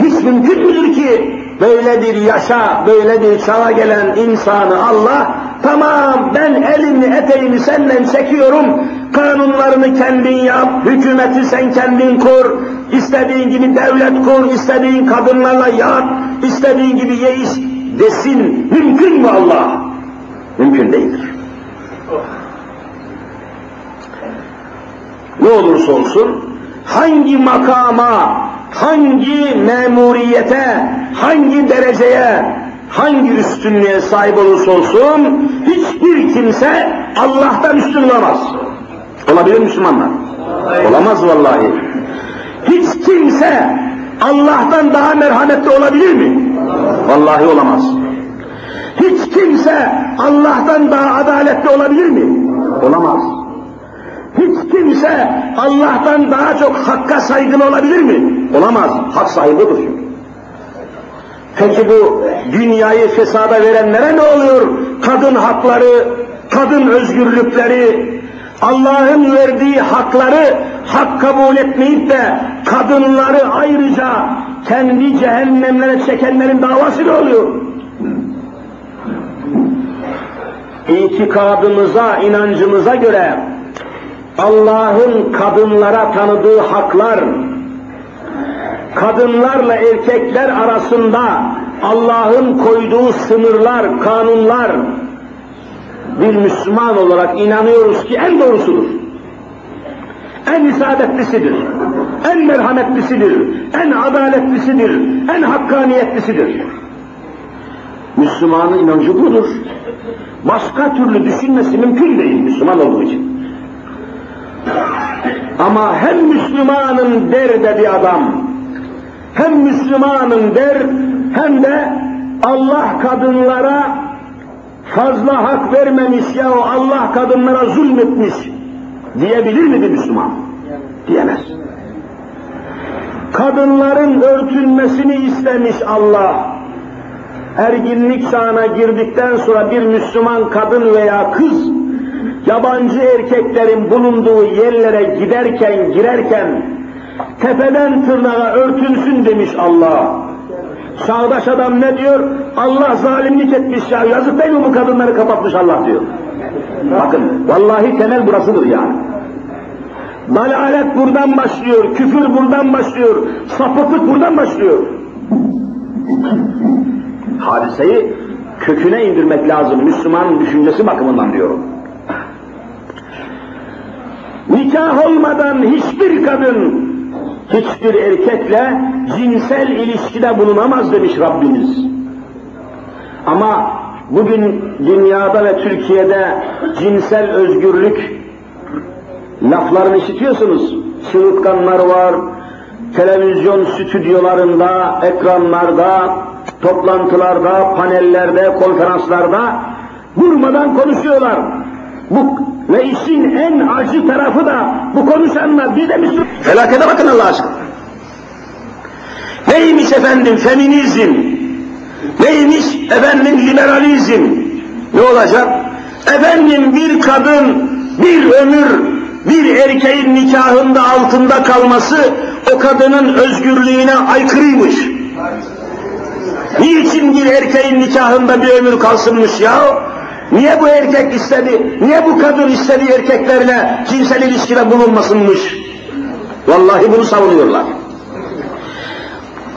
Hiç mümkün müdür ki böyle bir yaşa, böyle bir çağa gelen insanı Allah, tamam ben elini eteğini senden çekiyorum, kanunlarını kendin yap, hükümeti sen kendin kur, istediğin gibi devlet kur, istediğin kadınlarla yat, istediğin gibi ye iç desin mümkün mü Allah? Mümkün değildir. Ne olursa olsun hangi makama, hangi memuriyete, hangi dereceye, hangi üstünlüğe sahip olursa olsun hiçbir kimse Allah'tan üstün olamaz. Olabilir Müslümanlar? Olamaz vallahi. Hiç kimse Allah'tan daha merhametli olabilir mi? Vallahi olamaz. Hiç kimse Allah'tan daha adaletli olabilir mi? Olamaz. Hiç kimse Allah'tan daha çok hakka saygılı olabilir mi? Olamaz. Hak sahibidir. Peki bu dünyayı fesada verenlere ne oluyor? Kadın hakları, kadın özgürlükleri, Allah'ın verdiği hakları hak kabul etmeyip de kadınları ayrıca kendi cehennemlere çekenlerin davası ne oluyor? İtikadımıza, inancımıza göre Allah'ın kadınlara tanıdığı haklar, kadınlarla erkekler arasında Allah'ın koyduğu sınırlar, kanunlar, bir Müslüman olarak inanıyoruz ki en doğrusudur. En isadetlisidir, en merhametlisidir, en adaletlisidir, en hakkaniyetlisidir. Müslümanın inancı budur. Başka türlü düşünmesi mümkün değil Müslüman olduğu için. Ama hem Müslümanın der de bir adam, hem Müslümanın der, hem de Allah kadınlara fazla hak vermemiş ya Allah kadınlara zulmetmiş diyebilir mi bir Müslüman? Diyemez. Kadınların örtülmesini istemiş Allah. Erginlik çağına girdikten sonra bir Müslüman kadın veya kız yabancı erkeklerin bulunduğu yerlere giderken, girerken tepeden tırnağa örtünsün demiş Allah. Çağdaş adam ne diyor? Allah zalimlik etmiş ya, yazık değil mi bu kadınları kapatmış Allah diyor. Bakın, vallahi temel burasıdır yani. Dalalet buradan başlıyor, küfür buradan başlıyor, sapıklık buradan başlıyor. Hadiseyi köküne indirmek lazım, Müslüman düşüncesi bakımından diyorum. Nikah olmadan hiçbir kadın, hiçbir erkekle cinsel ilişkide bulunamaz demiş Rabbimiz. Ama bugün dünyada ve Türkiye'de cinsel özgürlük laflarını işitiyorsunuz. Çığırtkanlar var, televizyon stüdyolarında, ekranlarda, toplantılarda, panellerde, konferanslarda durmadan konuşuyorlar. Bu ve işin en acı tarafı da bu konuşanlar bir de Müslüman. Felakete bakın Allah aşkına. Neymiş efendim feminizm? Neymiş efendim liberalizm? Ne olacak? Efendim bir kadın bir ömür bir erkeğin nikahında altında kalması o kadının özgürlüğüne aykırıymış. Niçin bir erkeğin nikahında bir ömür kalsınmış ya? Niye bu erkek istedi, niye bu kadın istedi erkeklerle cinsel ilişkide bulunmasınmış? Vallahi bunu savunuyorlar.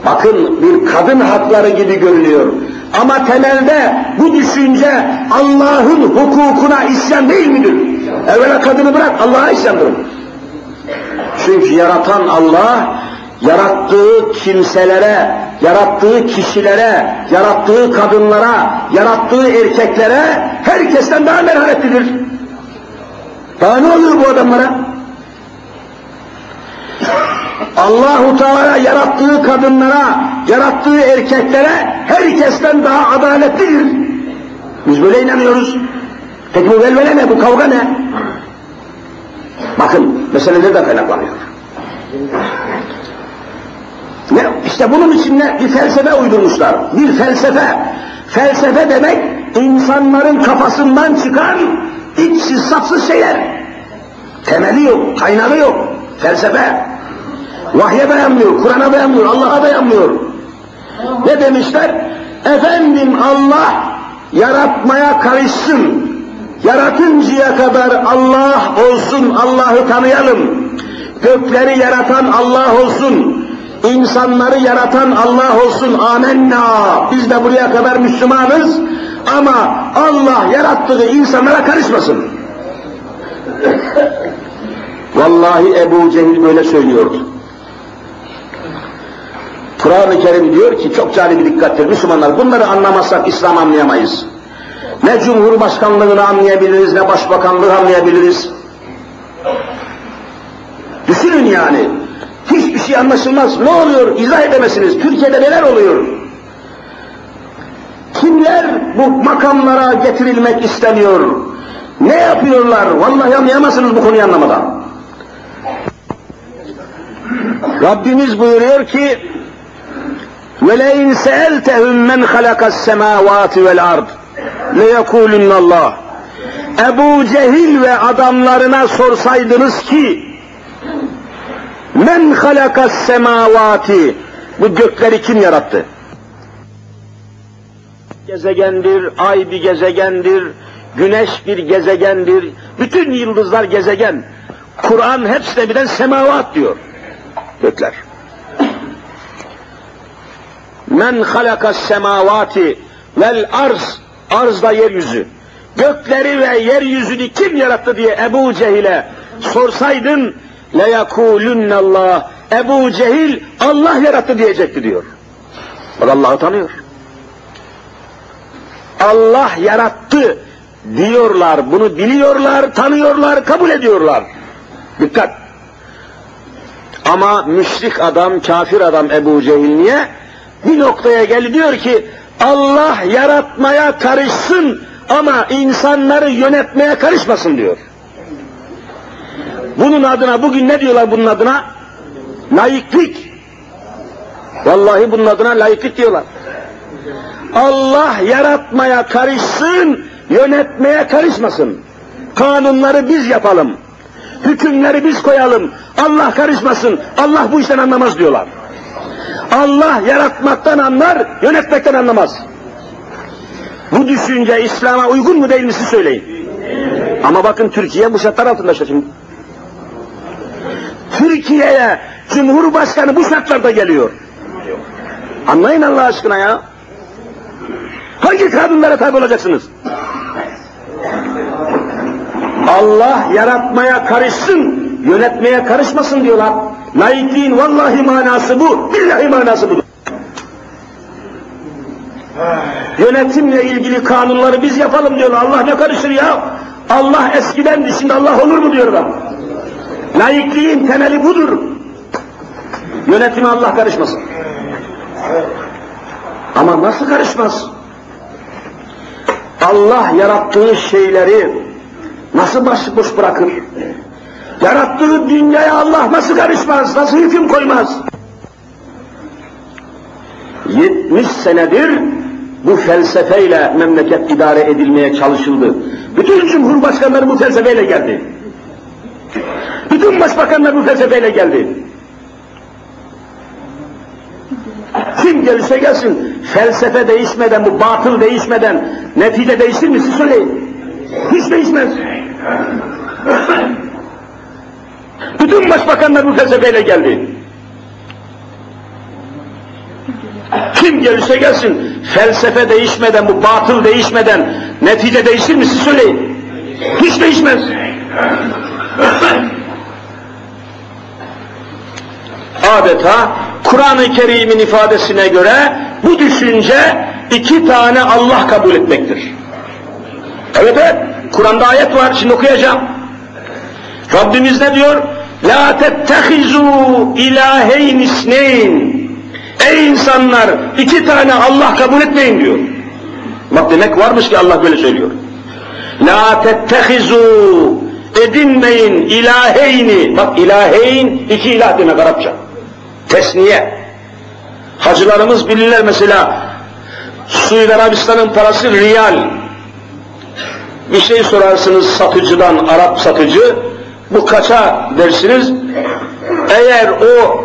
Bakın bir kadın hakları gibi görünüyor. Ama temelde bu düşünce Allah'ın hukukuna isyan değil midir? Evvela kadını bırak Allah'a isyandır. Çünkü yaratan Allah yarattığı kimselere, yarattığı kişilere, yarattığı kadınlara, yarattığı erkeklere herkesten daha merhametlidir. Daha ne oluyor bu adamlara? Allahu Teala yarattığı kadınlara, yarattığı erkeklere herkesten daha adaletlidir. Biz böyle inanıyoruz. Peki bu velvele ne, bu kavga ne? Bakın, meseleleri de kaynaklanıyor. Ne, işte bunun için ne? Bir felsefe uydurmuşlar. Bir felsefe. Felsefe demek insanların kafasından çıkan içsiz sapsız şeyler. Temeli yok, kaynağı yok. Felsefe. Vahye dayanmıyor, Kur'an'a dayanmıyor, Allah'a dayanmıyor. Ne demişler? Efendim Allah yaratmaya karışsın. Yaratıncaya kadar Allah olsun, Allah'ı tanıyalım. Gökleri yaratan Allah olsun. İnsanları yaratan Allah olsun. Amenna. Biz de buraya kadar Müslümanız. Ama Allah yarattığı insanlara karışmasın. Vallahi Ebu Cehil böyle söylüyordu. Kur'an-ı Kerim diyor ki çok cali bir dikkattir Müslümanlar bunları anlamazsak İslam anlayamayız. Ne Cumhurbaşkanlığını anlayabiliriz ne Başbakanlığı anlayabiliriz. Düşünün yani. Hiçbir şey anlaşılmaz. Ne oluyor? İzah edemezsiniz. Türkiye'de neler oluyor? Kimler bu makamlara getirilmek isteniyor? Ne yapıyorlar? Vallahi anlayamazsınız bu konuyu anlamadan. Rabbimiz buyuruyor ki وَلَاِنْ سَأَلْتَهُمْ مَنْ خَلَقَ السَّمَاوَاتِ وَالْاَرْضِ لَيَكُولُنَّ اللّٰهِ Ebu Cehil ve adamlarına sorsaydınız ki men halakas semavati bu gökleri kim yarattı? Gezegendir, ay bir gezegendir, güneş bir gezegendir, bütün yıldızlar gezegen. Kur'an hepsine birden semavat diyor. Gökler. Men halakas semavati vel arz, arz da yeryüzü. Gökleri ve yeryüzünü kim yarattı diye Ebu Cehil'e sorsaydın Le yekulunnallah Ebu Cehil Allah yarattı diyecekti diyor. Bak Allah'ı tanıyor. Allah yarattı diyorlar, bunu biliyorlar, tanıyorlar, kabul ediyorlar. Dikkat! Ama müşrik adam, kafir adam Ebu Cehil niye? Bir noktaya gel diyor ki Allah yaratmaya karışsın ama insanları yönetmeye karışmasın diyor. Bunun adına bugün ne diyorlar bunun adına? Laiklik. Vallahi bunun adına laiklik diyorlar. Allah yaratmaya karışsın, yönetmeye karışmasın. Kanunları biz yapalım. Hükümleri biz koyalım. Allah karışmasın. Allah bu işten anlamaz diyorlar. Allah yaratmaktan anlar, yönetmekten anlamaz. Bu düşünce İslam'a uygun mu değil mi siz söyleyin. Ama bakın Türkiye bu şartlar altında şimdi. Türkiye'ye Cumhurbaşkanı bu şartlarda geliyor. Anlayın Allah aşkına ya. Hangi kadınlara tabi olacaksınız? Allah yaratmaya karışsın, yönetmeye karışmasın diyorlar. Laikliğin vallahi manası bu, billahi manası budur. Yönetimle ilgili kanunları biz yapalım diyorlar. Allah ne karışır ya? Allah eskiden şimdi Allah olur mu diyorlar. Laikliğin temeli budur. Yönetime Allah karışmasın. Ama nasıl karışmaz? Allah yarattığı şeyleri nasıl baş boş bırakır? Yarattığı dünyaya Allah nasıl karışmaz? Nasıl hüküm koymaz? 70 senedir bu felsefeyle memleket idare edilmeye çalışıldı. Bütün cumhurbaşkanları bu felsefeyle geldi. Bütün başbakanlar bu felsefeyle geldi. Kim gelirse gelsin, felsefe değişmeden, bu batıl değişmeden netice değişir mi siz söyleyin. Hiç değişmez. Bütün başbakanlar bu felsefeyle geldi. Kim gelirse gelsin, felsefe değişmeden, bu batıl değişmeden netice değişir mi siz söyleyin. Hiç değişmez. Adeta Kur'an-ı Kerim'in ifadesine göre bu düşünce iki tane Allah kabul etmektir. Evet evet, Kur'an'da ayet var, şimdi okuyacağım. Rabbimiz ne diyor? La tettehizu ilaheyn isneyn. Ey insanlar, iki tane Allah kabul etmeyin diyor. Bak demek varmış ki Allah böyle söylüyor. La tettehizu edinmeyin ilaheyni. Bak ilaheyn iki ilah demek Arapça. Tesniye. Hacılarımız bilirler mesela Suudi Arabistan'ın parası riyal. Bir şey sorarsınız satıcıdan, Arap satıcı, bu kaça dersiniz? Eğer o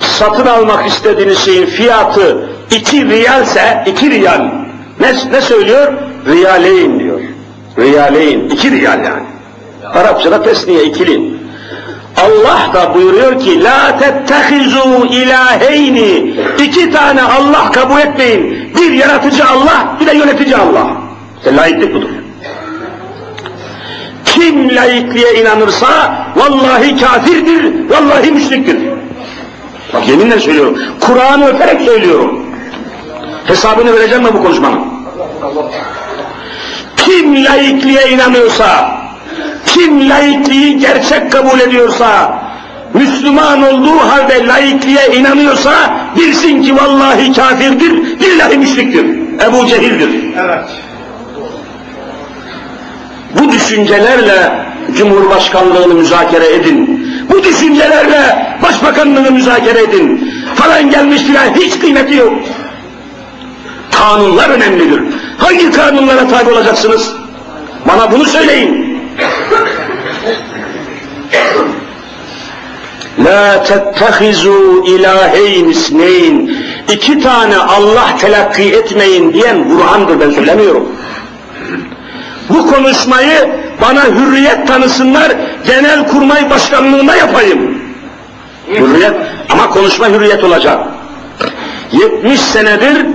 satın almak istediğiniz şeyin fiyatı iki riyalse, iki riyal. Ne, ne söylüyor? Riyaleyn diyor. Riyaleyn, iki riyal yani. Arapçada tesniye ikili. Allah da buyuruyor ki la tettehizu ilaheyni iki tane Allah kabul etmeyin. Bir yaratıcı Allah, bir de yönetici Allah. İşte laiklik budur. Kim laikliğe inanırsa vallahi kafirdir, vallahi müşriktir. Bak yeminle söylüyorum. Kur'an'ı öperek söylüyorum. Hesabını vereceğim mi bu konuşmanın? Kim laikliğe inanıyorsa, kim laikliği gerçek kabul ediyorsa, Müslüman olduğu halde laikliğe inanıyorsa, bilsin ki vallahi kafirdir, billahi müşriktir. Ebu Cehil'dir. Evet. Bu düşüncelerle Cumhurbaşkanlığını müzakere edin. Bu düşüncelerle başbakanlığını müzakere edin. Falan gelmiş filan hiç kıymeti yok. Kanunlar önemlidir. Hangi kanunlara tabi olacaksınız? Bana bunu söyleyin. La tettehizu ilaheyn isneyn. İki tane Allah telakki etmeyin diyen Kur'an'dır ben söylemiyorum. Bu konuşmayı bana hürriyet tanısınlar, genel kurmay başkanlığında yapayım. Hürriyet, ama konuşma hürriyet olacak. 70 senedir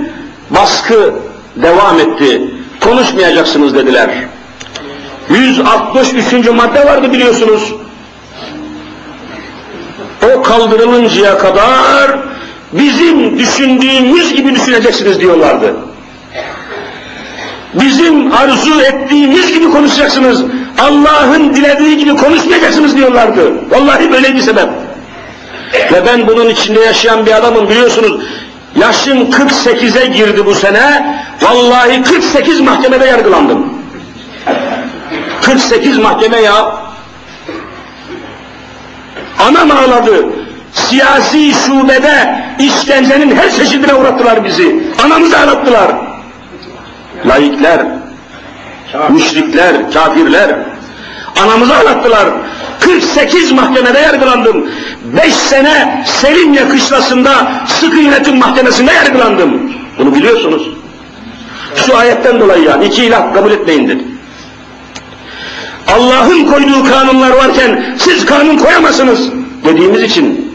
baskı devam etti. Konuşmayacaksınız dediler. 163. madde vardı biliyorsunuz. O kaldırılıncaya kadar bizim düşündüğümüz gibi düşüneceksiniz diyorlardı. Bizim arzu ettiğimiz gibi konuşacaksınız. Allah'ın dilediği gibi konuşmayacaksınız diyorlardı. Vallahi böyle bir sebep. Ve ben bunun içinde yaşayan bir adamım biliyorsunuz. Yaşım 48'e girdi bu sene. Vallahi 48 mahkemede yargılandım. 48 mahkeme ya. Anam ağladı. Siyasi şubede işkencenin her çeşidine uğrattılar bizi. Anamızı ağlattılar. Laikler, müşrikler, kafirler. Anamızı ağlattılar. 48 mahkemede yargılandım. 5 sene Selimye kışlasında sıkı yönetim mahkemesinde yargılandım. Bunu biliyorsunuz. Şu ayetten dolayı yani iki ilah kabul etmeyin dedi. Allah'ın koyduğu kanunlar varken siz kanun koyamazsınız dediğimiz için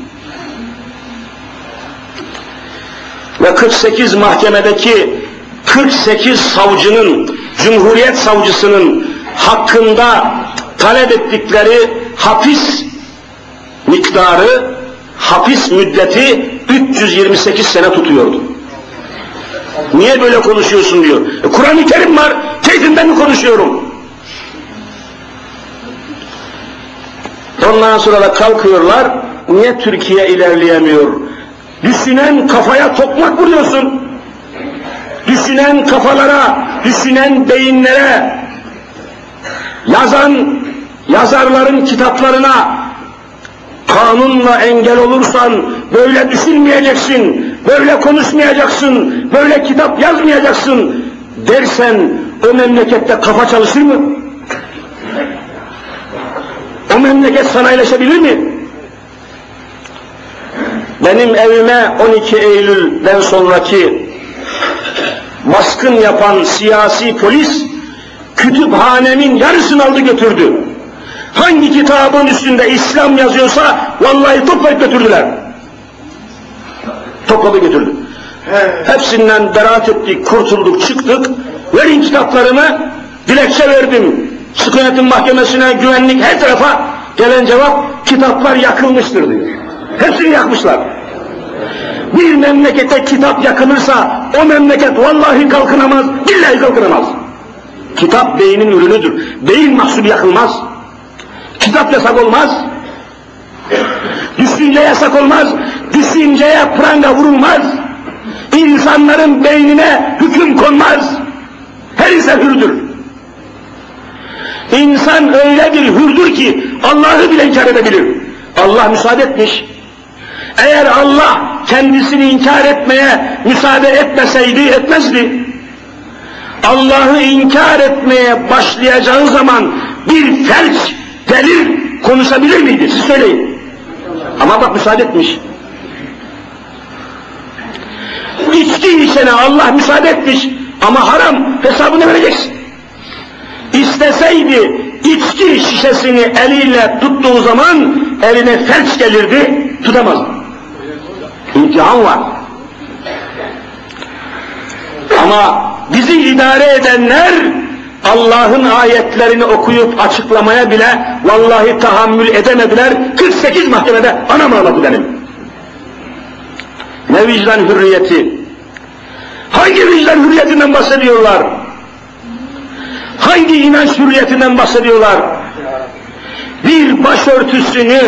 ve 48 mahkemedeki 48 savcının, Cumhuriyet savcısının hakkında talep ettikleri hapis miktarı, hapis müddeti 328 sene tutuyordu. Niye böyle konuşuyorsun diyor. E, Kur'an-ı Kerim var, keyfinden mi konuşuyorum? Ondan sonra da kalkıyorlar, niye Türkiye ilerleyemiyor? Düşünen kafaya tokmak vuruyorsun. Düşünen kafalara, düşünen beyinlere, yazan yazarların kitaplarına kanunla engel olursan böyle düşünmeyeceksin, böyle konuşmayacaksın, böyle kitap yazmayacaksın dersen o memlekette kafa çalışır mı? O memleket sanayileşebilir mi? Benim evime 12 Eylül'den sonraki baskın yapan siyasi polis kütüphanemin yarısını aldı götürdü. Hangi kitabın üstünde İslam yazıyorsa vallahi toplayıp götürdüler. Topladı götürdü. Hepsinden beraat ettik, kurtulduk, çıktık. Verin kitaplarımı, dilekçe verdim. Sıkı yönetim mahkemesine, güvenlik her tarafa gelen cevap kitaplar yakılmıştır diyor. Hepsini yakmışlar. Bir memlekete kitap yakılırsa o memleket vallahi kalkınamaz, billahi kalkınamaz. Kitap beynin ürünüdür. Beyin mahsul yakılmaz. Kitap yasak olmaz. Düşünce yasak olmaz. Düşünceye pranga vurulmaz. İnsanların beynine hüküm konmaz. Her insan hürdür. İnsan öyle bir hürdür ki Allah'ı bile inkar edebilir. Allah müsaade etmiş. Eğer Allah kendisini inkar etmeye müsaade etmeseydi etmezdi. Allah'ı inkar etmeye başlayacağı zaman bir felç, delil konuşabilir miydi? Siz söyleyin. Ama bak müsaade etmiş. İçki içene Allah müsaade etmiş ama haram hesabını vereceksin. İsteseydi içki şişesini eliyle tuttuğu zaman eline felç gelirdi, tutamaz. İmtihan var. Ama bizi idare edenler Allah'ın ayetlerini okuyup açıklamaya bile vallahi tahammül edemediler. 48 mahkemede anam ağladı benim. Ne vicdan hürriyeti? Hangi vicdan hürriyetinden bahsediyorlar? Hangi inanç hürriyetinden bahsediyorlar? Bir başörtüsünü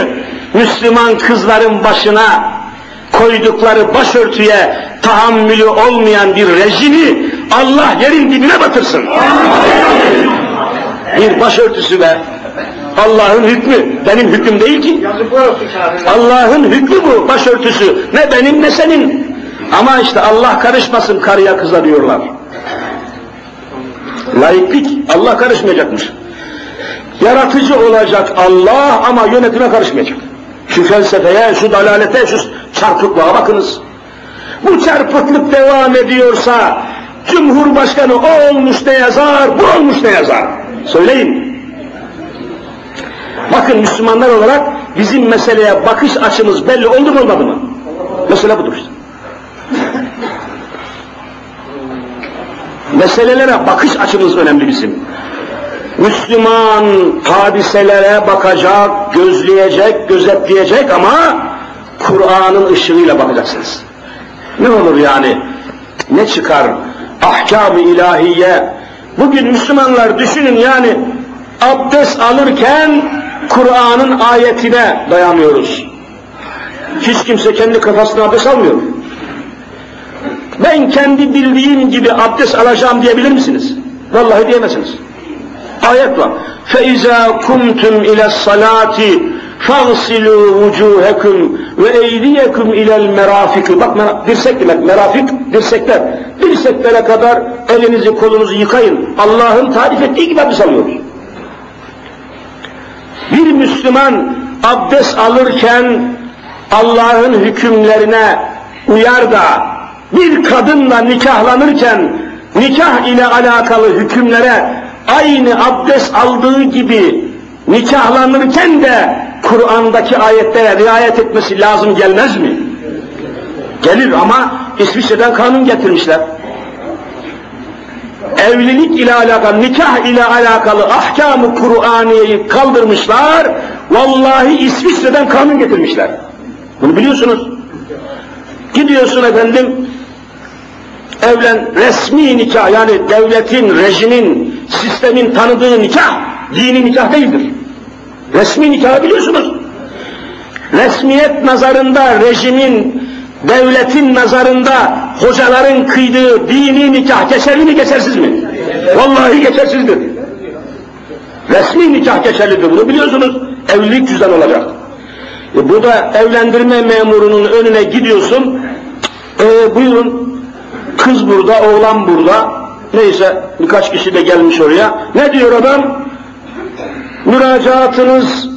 Müslüman kızların başına koydukları başörtüye tahammülü olmayan bir rejimi Allah yerin dibine batırsın. Bir başörtüsü ve Allah'ın hükmü, benim hüküm değil ki. Allah'ın hükmü bu başörtüsü. Ne benim ne senin. Ama işte Allah karışmasın karıya kıza diyorlar. Laiklik Allah karışmayacakmış. Yaratıcı olacak Allah ama yönetime karışmayacak. Şu felsefeye, şu dalalete, şu çarpıklığa bakınız. Bu çarpıklık devam ediyorsa Cumhurbaşkanı o olmuş ne yazar, bu olmuş ne yazar? Söyleyin. Bakın Müslümanlar olarak bizim meseleye bakış açımız belli oldu mu olmadı mı? Mesele budur işte. Meselelere bakış açımız önemli bizim. Müslüman hadiselere bakacak, gözleyecek, gözetleyecek ama Kur'an'ın ışığıyla bakacaksınız. Ne olur yani? Ne çıkar? Ahkam-ı ilahiye. Bugün Müslümanlar düşünün yani abdest alırken Kur'an'ın ayetine dayanıyoruz. Hiç kimse kendi kafasına abdest almıyor Ben kendi bildiğim gibi abdest alacağım diyebilir misiniz? Vallahi diyemezsiniz. Ayet var. فَاِذَا كُمْتُمْ اِلَى الصَّلَاةِ فَاغْسِلُوا وُجُوهَكُمْ وَاَيْدِيَكُمْ اِلَى الْمَرَافِقِ Bak dirsek demek, merafik, dirsekler. Dirseklere kadar elinizi kolunuzu yıkayın. Allah'ın tarif ettiği gibi abdest alıyoruz. Bir Müslüman abdest alırken Allah'ın hükümlerine uyar da bir kadınla nikahlanırken nikah ile alakalı hükümlere aynı abdest aldığı gibi nikahlanırken de Kur'an'daki ayetlere riayet etmesi lazım gelmez mi? Gelir ama İsviçre'den kanun getirmişler. Evlilik ile alakalı, nikah ile alakalı ahkamı Kur'aniyeyi kaldırmışlar. Vallahi İsviçre'den kanun getirmişler. Bunu biliyorsunuz. Gidiyorsun efendim, evlen resmi nikah yani devletin, rejimin, sistemin tanıdığı nikah, dini nikah değildir. Resmi nikah biliyorsunuz. Resmiyet nazarında, rejimin, devletin nazarında hocaların kıydığı dini nikah geçerli mi geçersiz mi? Vallahi geçersizdir. Resmi nikah geçerlidir bunu biliyorsunuz. Evlilik cüzdan olacak. E bu da evlendirme memurunun önüne gidiyorsun. E, buyurun kız burada, oğlan burada. Neyse birkaç kişi de gelmiş oraya. Ne diyor adam? Müracaatınız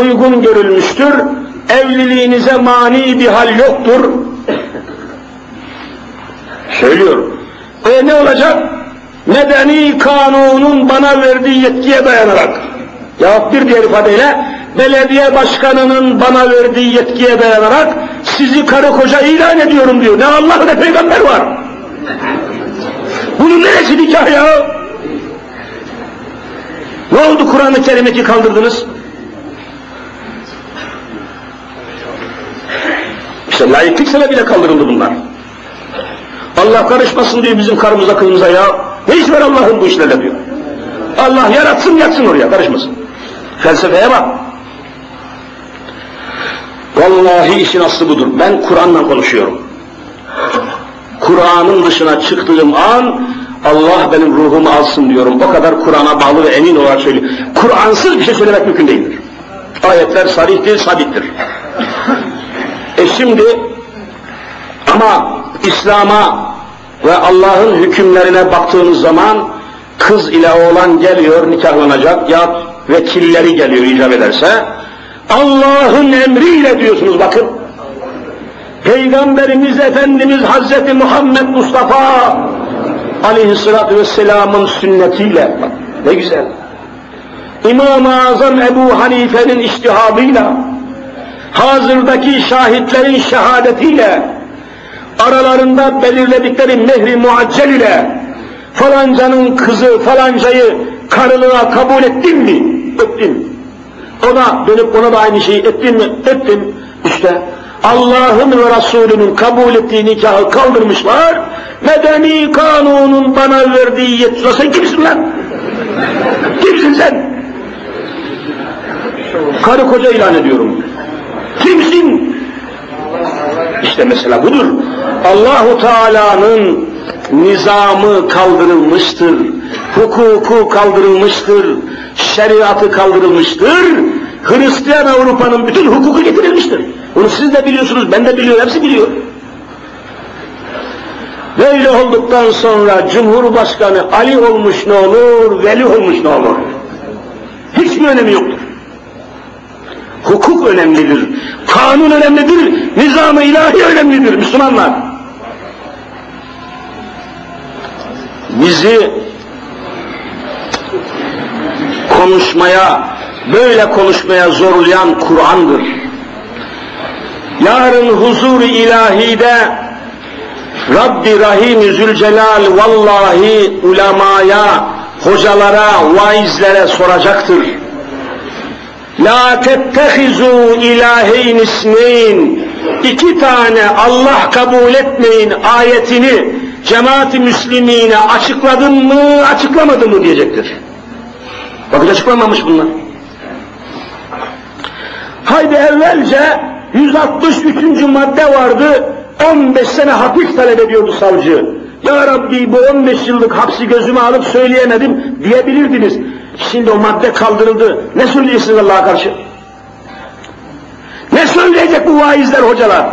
uygun görülmüştür. Evliliğinize mani bir hal yoktur. Söylüyor. E ne olacak? Medeni kanunun bana verdiği yetkiye dayanarak. Cevap bir diğer ifadeyle belediye başkanının bana verdiği yetkiye dayanarak sizi karı koca ilan ediyorum diyor. Ne Allah ne peygamber var. Bunun neresi nikah ya? Ne oldu Kur'an-ı Kerim'i ki kaldırdınız? İşte layıklık sebebiyle kaldırıldı bunlar. Allah karışmasın diyor bizim karımıza kızımıza ya. Ne iş var Allah'ın bu işlerle diyor. Allah yaratsın yatsın oraya karışmasın. Felsefeye bak. Vallahi işin aslı budur. Ben Kur'an'la konuşuyorum. Kur'an'ın dışına çıktığım an Allah benim ruhumu alsın diyorum. O kadar Kur'an'a bağlı ve emin olarak söylüyorum. Kur'ansız bir şey söylemek mümkün değildir. Ayetler sarihtir, sabittir. E şimdi ama İslam'a ve Allah'ın hükümlerine baktığımız zaman kız ile oğlan geliyor nikahlanacak ya vekilleri geliyor icap ederse Allah'ın emriyle diyorsunuz bakın. Peygamberimiz Efendimiz Hazreti Muhammed Mustafa aleyhissalatü vesselamın sünnetiyle ne güzel. İmam-ı Azam Ebu Hanife'nin iştihadıyla hazırdaki şahitlerin şehadetiyle aralarında belirledikleri mehri muaccel ile falancanın kızı falancayı karılığa kabul ettin mi? Ettim. Ona dönüp ona da aynı şeyi ettin mi? Ettim. İşte Allah'ın ve Resulünün kabul ettiği nikahı kaldırmışlar. Medeni kanunun bana verdiği yetki. Sen kimsin lan? Kimsin sen? Karı koca ilan ediyorum. Kimsin? İşte mesela budur. Allahu Teala'nın nizamı kaldırılmıştır. Hukuku kaldırılmıştır. Şeriatı kaldırılmıştır. Hristiyan Avrupa'nın bütün hukuku getirilmiştir. Bunu siz de biliyorsunuz, ben de biliyorum, hepsi biliyor. Böyle olduktan sonra Cumhurbaşkanı Ali olmuş ne olur, Veli olmuş ne olur? Hiçbir önemi yoktur. Hukuk önemlidir, kanun önemlidir, nizam-ı ilahi önemlidir Müslümanlar. Bizi konuşmaya, böyle konuşmaya zorlayan Kur'an'dır. Yarın huzur-u ilahide Rabbi Rahim Zülcelal vallahi ulemaya, hocalara, vaizlere soracaktır. La tettehizu ilaheyn isneyn iki tane Allah kabul etmeyin ayetini cemaat-i müslimine açıkladın mı, açıklamadın mı diyecektir. Bakın açıklanmamış bunlar. Haydi evvelce 163. madde vardı, 15 sene hapis talep ediyordu savcı. Ya Rabbi bu 15 yıllık hapsi gözüme alıp söyleyemedim diyebilirdiniz. Şimdi o madde kaldırıldı. Ne söyleyeceksiniz Allah'a karşı? Ne söyleyecek bu vaizler hocalar?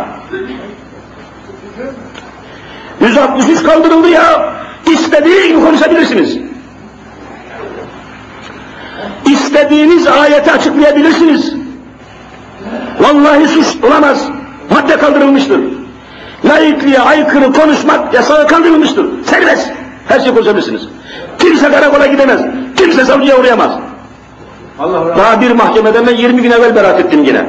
163 kaldırıldı ya. İstediği gibi konuşabilirsiniz. istediğiniz ayeti açıklayabilirsiniz. Vallahi suç olamaz. Madde kaldırılmıştır. Laikliğe aykırı konuşmak yasağı kaldırılmıştır. Serbest. Her şey konuşabilirsiniz. Kimse karakola gidemez. Kimse savcıya uğrayamaz. Allah Daha bir mahkemeden ben 20 gün evvel beraat ettim yine.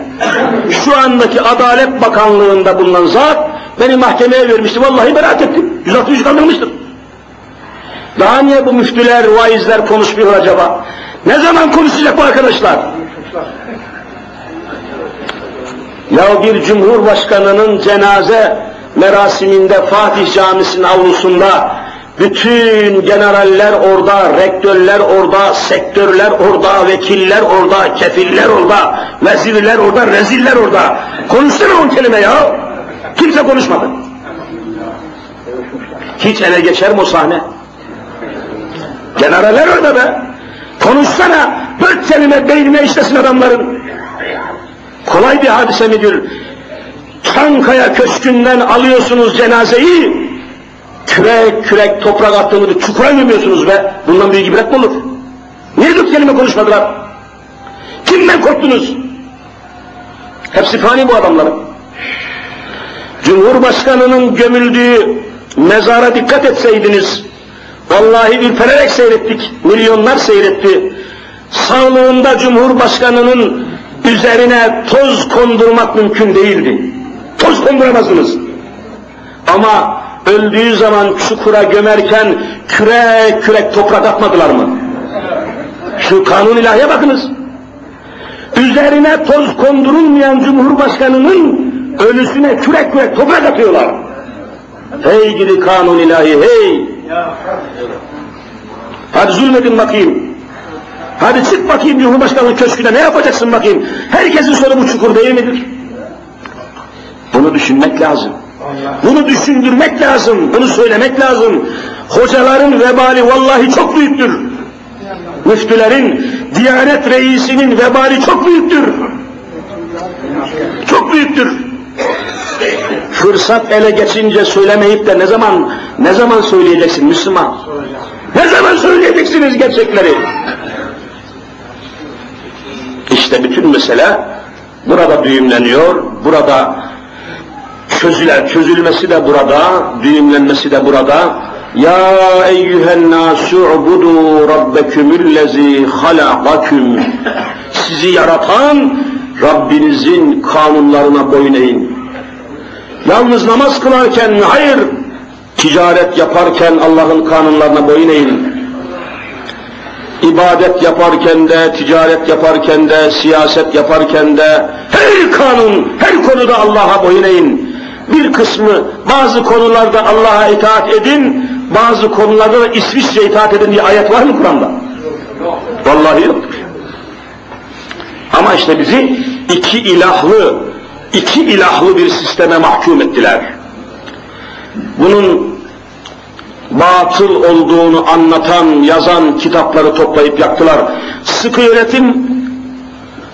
Şu andaki Adalet Bakanlığı'nda bulunan zat beni mahkemeye vermişti. Vallahi beraat ettim. 163 kaldırmıştır. Daha niye bu müftüler, vaizler konuşmuyor acaba? Ne zaman konuşacak bu arkadaşlar? Ya bir cumhurbaşkanının cenaze merasiminde Fatih Camisi'nin avlusunda bütün generaller orada, rektörler orada, sektörler orada, vekiller orada, kefiller orada, vezirler orada, reziller orada. Konuşsana on kelime ya. Kimse konuşmadı. Hiç ele geçer mi o sahne? Generaller orada be. Konuşsana, dört kelime beynine işlesin adamların. Kolay bir hadise midir? Çankaya Köşkü'nden alıyorsunuz cenazeyi, kürek kürek toprak attığını çukura gömüyorsunuz be. Bundan büyük ibret mi olur? Niye dört kelime konuşmadılar? Kimden korktunuz? Hepsi fani bu adamların. Cumhurbaşkanının gömüldüğü mezara dikkat etseydiniz, vallahi ürpererek seyrettik, milyonlar seyretti. Sağlığında Cumhurbaşkanının üzerine toz kondurmak mümkün değildi. Toz konduramazsınız. Ama öldüğü zaman çukura gömerken kürek kürek toprak atmadılar mı? Şu kanun ilahiye bakınız. Üzerine toz kondurulmayan Cumhurbaşkanının ölüsüne kürek kürek toprak atıyorlar. Hey gidi kanun ilahi hey! Hadi zulmedin bakayım. Hadi çık bakayım Cumhurbaşkanı köşküne ne yapacaksın bakayım. Herkesin sonu bu çukur değil midir? Bunu düşünmek lazım. Bunu düşündürmek lazım, bunu söylemek lazım. Hocaların vebali vallahi çok büyüktür. Müftülerin, Diyanet reisinin vebali çok büyüktür. Çok büyüktür. Fırsat ele geçince söylemeyip de ne zaman ne zaman söyleyeceksin Müslüman? Ne zaman söyleyeceksiniz gerçekleri? İşte bütün mesele burada düğümleniyor, burada çözüler, çözülmesi de burada, düğümlenmesi de burada. Ya eyyühen nasu ubudu rabbekumullezi halakaküm. Sizi yaratan Rabbinizin kanunlarına boyun eğin. Yalnız namaz kılarken hayır, ticaret yaparken Allah'ın kanunlarına boyun eğin. İbadet yaparken de, ticaret yaparken de, siyaset yaparken de, her kanun, her konuda Allah'a boyun eğin bir kısmı bazı konularda Allah'a itaat edin, bazı konularda da İsviçre itaat edin diye ayet var mı Kur'an'da? Vallahi yoktur. Ama işte bizi iki ilahlı, iki ilahlı bir sisteme mahkum ettiler. Bunun batıl olduğunu anlatan, yazan kitapları toplayıp yaktılar. Sıkı yönetim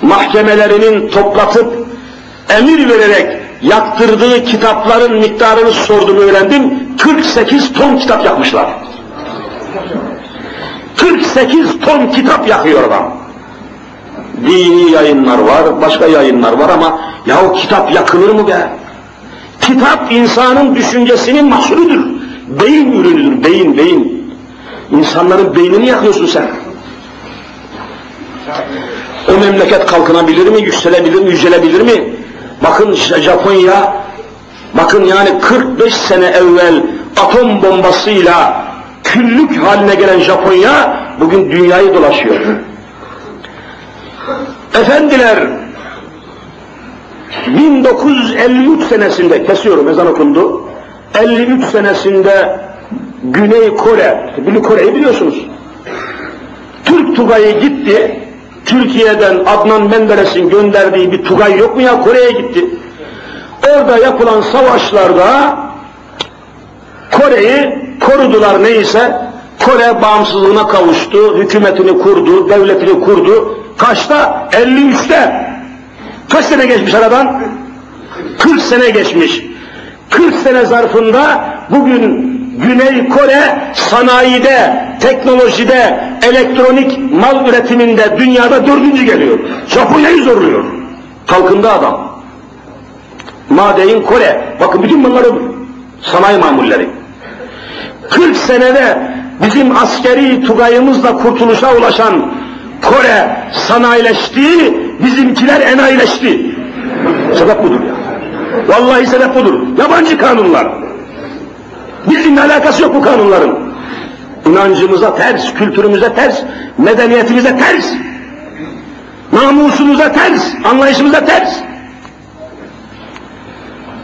mahkemelerinin toplatıp emir vererek yaktırdığı kitapların miktarını sordum öğrendim. 48 ton kitap yakmışlar. 48 ton kitap yakıyor adam. Dini yayınlar var, başka yayınlar var ama ya o kitap yakılır mı be? Kitap insanın düşüncesinin mahsulüdür. Beyin ürünüdür, beyin, beyin. İnsanların beynini yakıyorsun sen. O memleket kalkınabilir mi, yükselebilir mi, yücelebilir mi? Bakın işte Japonya, bakın yani 45 sene evvel atom bombasıyla küllük haline gelen Japonya bugün dünyayı dolaşıyor. Efendiler 1953 senesinde kesiyorum ezan okundu. 53 senesinde Güney Kore, Güney Kore'yi biliyorsunuz. Türk Tugay'ı gitti, Türkiye'den Adnan Menderes'in gönderdiği bir Tugay yok mu ya Kore'ye gitti. Orada yapılan savaşlarda Kore'yi korudular neyse Kore bağımsızlığına kavuştu, hükümetini kurdu, devletini kurdu. Kaçta? 53'te. Kaç sene geçmiş aradan? 40 sene geçmiş. 40 sene zarfında bugün Güney Kore sanayide, teknolojide, elektronik mal üretiminde dünyada dördüncü geliyor. Japonya'yı zorluyor. Kalkında adam. Madeyin Kore. Bakın bütün bunları sanayi mamulleri. 40 senede bizim askeri tugayımızla kurtuluşa ulaşan Kore sanayileşti, bizimkiler enayileşti. Sebep budur ya. Vallahi sebep budur. Yabancı kanunlar. Bizimle alakası yok bu kanunların. İnancımıza ters, kültürümüze ters, medeniyetimize ters, namusumuza ters, anlayışımıza ters.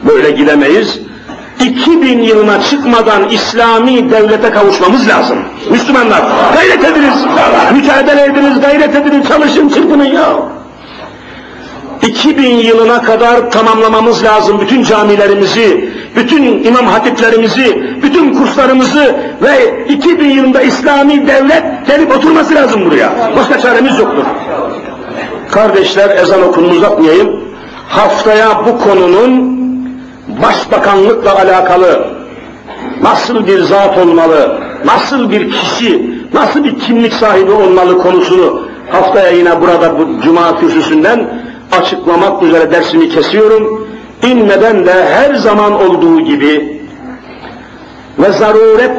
Böyle gidemeyiz. 2000 yılına çıkmadan İslami devlete kavuşmamız lazım. Müslümanlar gayret ediniz, mücadele ediniz, gayret ediniz, çalışın, çırpının ya. 2000 yılına kadar tamamlamamız lazım bütün camilerimizi, bütün imam hatiplerimizi, bütün kurslarımızı ve 2000 yılında İslami devlet gelip oturması lazım buraya. Başka çaremiz yoktur. Kardeşler ezan okununu uzatmayayım. Haftaya bu konunun başbakanlıkla alakalı nasıl bir zat olmalı, nasıl bir kişi, nasıl bir kimlik sahibi olmalı konusunu haftaya yine burada bu cuma kürsüsünden açıklamak üzere dersimi kesiyorum. İnmeden de her zaman olduğu gibi ve zaruret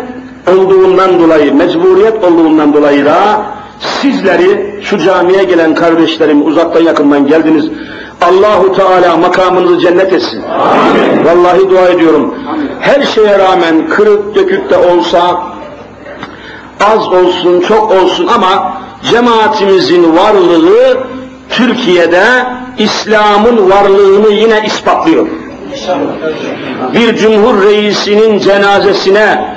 olduğundan dolayı, mecburiyet olduğundan dolayı da sizleri şu camiye gelen kardeşlerim uzaktan yakından geldiniz. Allahu Teala makamınızı cennet etsin. Amin. Vallahi dua ediyorum. Her şeye rağmen kırık dökük de olsa az olsun çok olsun ama cemaatimizin varlığı Türkiye'de İslam'ın varlığını yine ispatlıyor. Bir cumhur reisinin cenazesine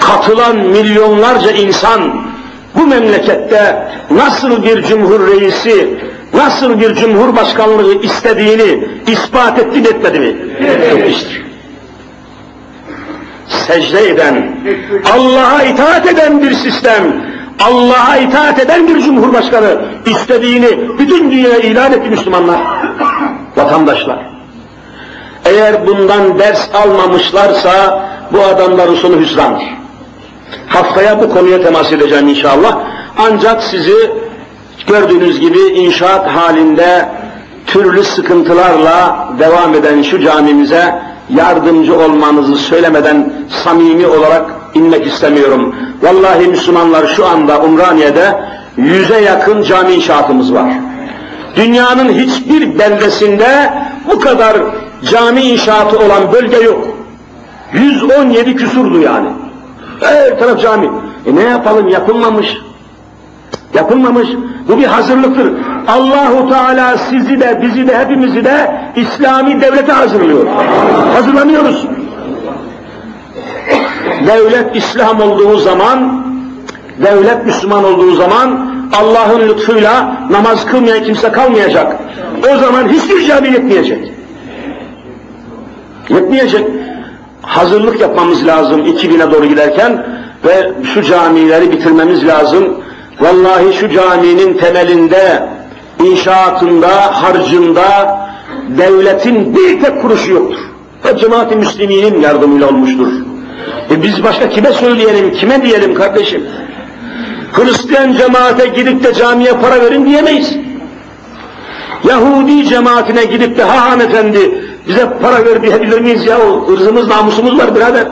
katılan milyonlarca insan bu memlekette nasıl bir cumhur reisi, nasıl bir cumhurbaşkanlığı istediğini ispat etti mi etmedi mi? Etmiştir. Secde eden, Allah'a itaat eden bir sistem, Allah'a itaat eden bir cumhurbaşkanı istediğini bütün dünyaya ilan etti Müslümanlar, vatandaşlar. Eğer bundan ders almamışlarsa bu adamların sonu hüsrandır. Haftaya bu konuya temas edeceğim inşallah. Ancak sizi gördüğünüz gibi inşaat halinde türlü sıkıntılarla devam eden şu camimize yardımcı olmanızı söylemeden samimi olarak inmek istemiyorum. Vallahi Müslümanlar şu anda Umraniye'de yüze yakın cami inşaatımız var. Dünyanın hiçbir beldesinde bu kadar cami inşaatı olan bölge yok. 117 küsurdu yani. Her taraf cami. E ne yapalım yapılmamış. Yapılmamış. Bu bir hazırlıktır. Allahu Teala sizi de bizi de hepimizi de İslami devlete hazırlıyor. Hazırlanıyoruz. Devlet İslam olduğu zaman, devlet Müslüman olduğu zaman Allah'ın lütfuyla namaz kılmayan kimse kalmayacak. O zaman hiçbir cami yetmeyecek. Yetmeyecek. Hazırlık yapmamız lazım 2000'e doğru giderken ve şu camileri bitirmemiz lazım. Vallahi şu caminin temelinde, inşaatında, harcında devletin bir tek kuruşu yoktur. Ve cemaat-i müsliminin yardımıyla olmuştur. E biz başka kime söyleyelim, kime diyelim kardeşim? Hristiyan cemaate gidip de camiye para verin diyemeyiz. Yahudi cemaatine gidip de ha hanımefendi bize para ver diyebilir miyiz ya? Hırzımız namusumuz var birader.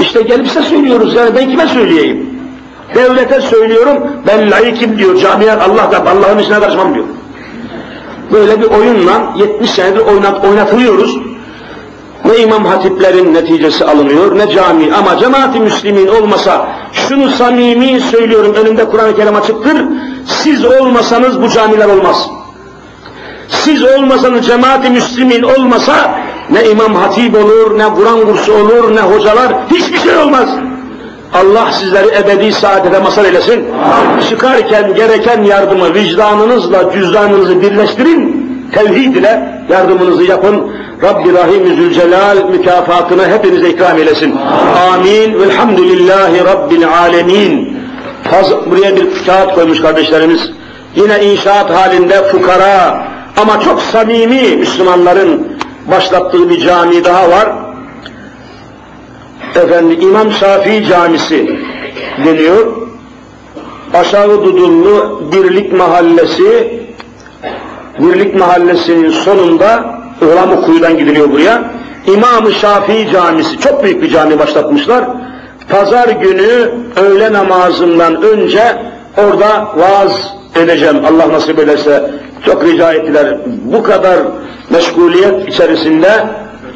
İşte gelip size söylüyoruz yani ben kime söyleyeyim? Devlete söylüyorum ben layıkım diyor camiye Allah da Allah'ın işine karışmam diyor. Böyle bir oyunla 70 senedir oynat, oynatılıyoruz. Ne imam hatiplerin neticesi alınıyor ne cami ama cemaati müslimin olmasa şunu samimi söylüyorum önümde Kur'an-ı Kerim açıktır. Siz olmasanız bu camiler olmaz. Siz olmasanız cemaati müslimin olmasa ne imam hatip olur, ne Kur'an kursu olur, ne hocalar hiçbir şey olmaz. Allah sizleri ebedi saadete masal eylesin. Çıkarken gereken yardımı vicdanınızla cüzdanınızı birleştirin. Tevhid ile yardımınızı yapın. Rabbi Rahim Zülcelal mükafatını hepinize ikram eylesin. Amin. Velhamdülillahi Rabbil alemin. Buraya bir kağıt koymuş kardeşlerimiz. Yine inşaat halinde fukara ama çok samimi Müslümanların başlattığı bir cami daha var. Efendim İmam Şafii Camisi deniyor. Aşağı Dudullu Birlik Mahallesi Birlik Mahallesi'nin sonunda Ihlamur Kuyu'dan gidiliyor buraya. İmam-ı Şafii Camisi, çok büyük bir cami başlatmışlar. Pazar günü öğle namazından önce orada vaaz edeceğim Allah nasip ederse. Çok rica ettiler. Bu kadar meşguliyet içerisinde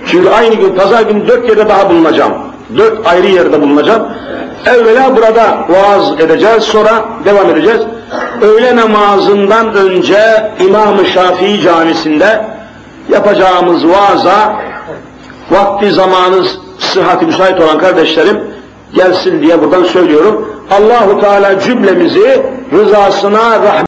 çünkü aynı gün pazar günü dört yerde daha bulunacağım. Dört ayrı yerde bulunacağım. Evvela burada vaaz edeceğiz, sonra devam edeceğiz. Öğle namazından önce İmam-ı Şafii Camisi'nde yapacağımız vaaza vakti zamanınız sıhhati müsait olan kardeşlerim gelsin diye buradan söylüyorum. Allahu Teala cümlemizi rızasına rahmet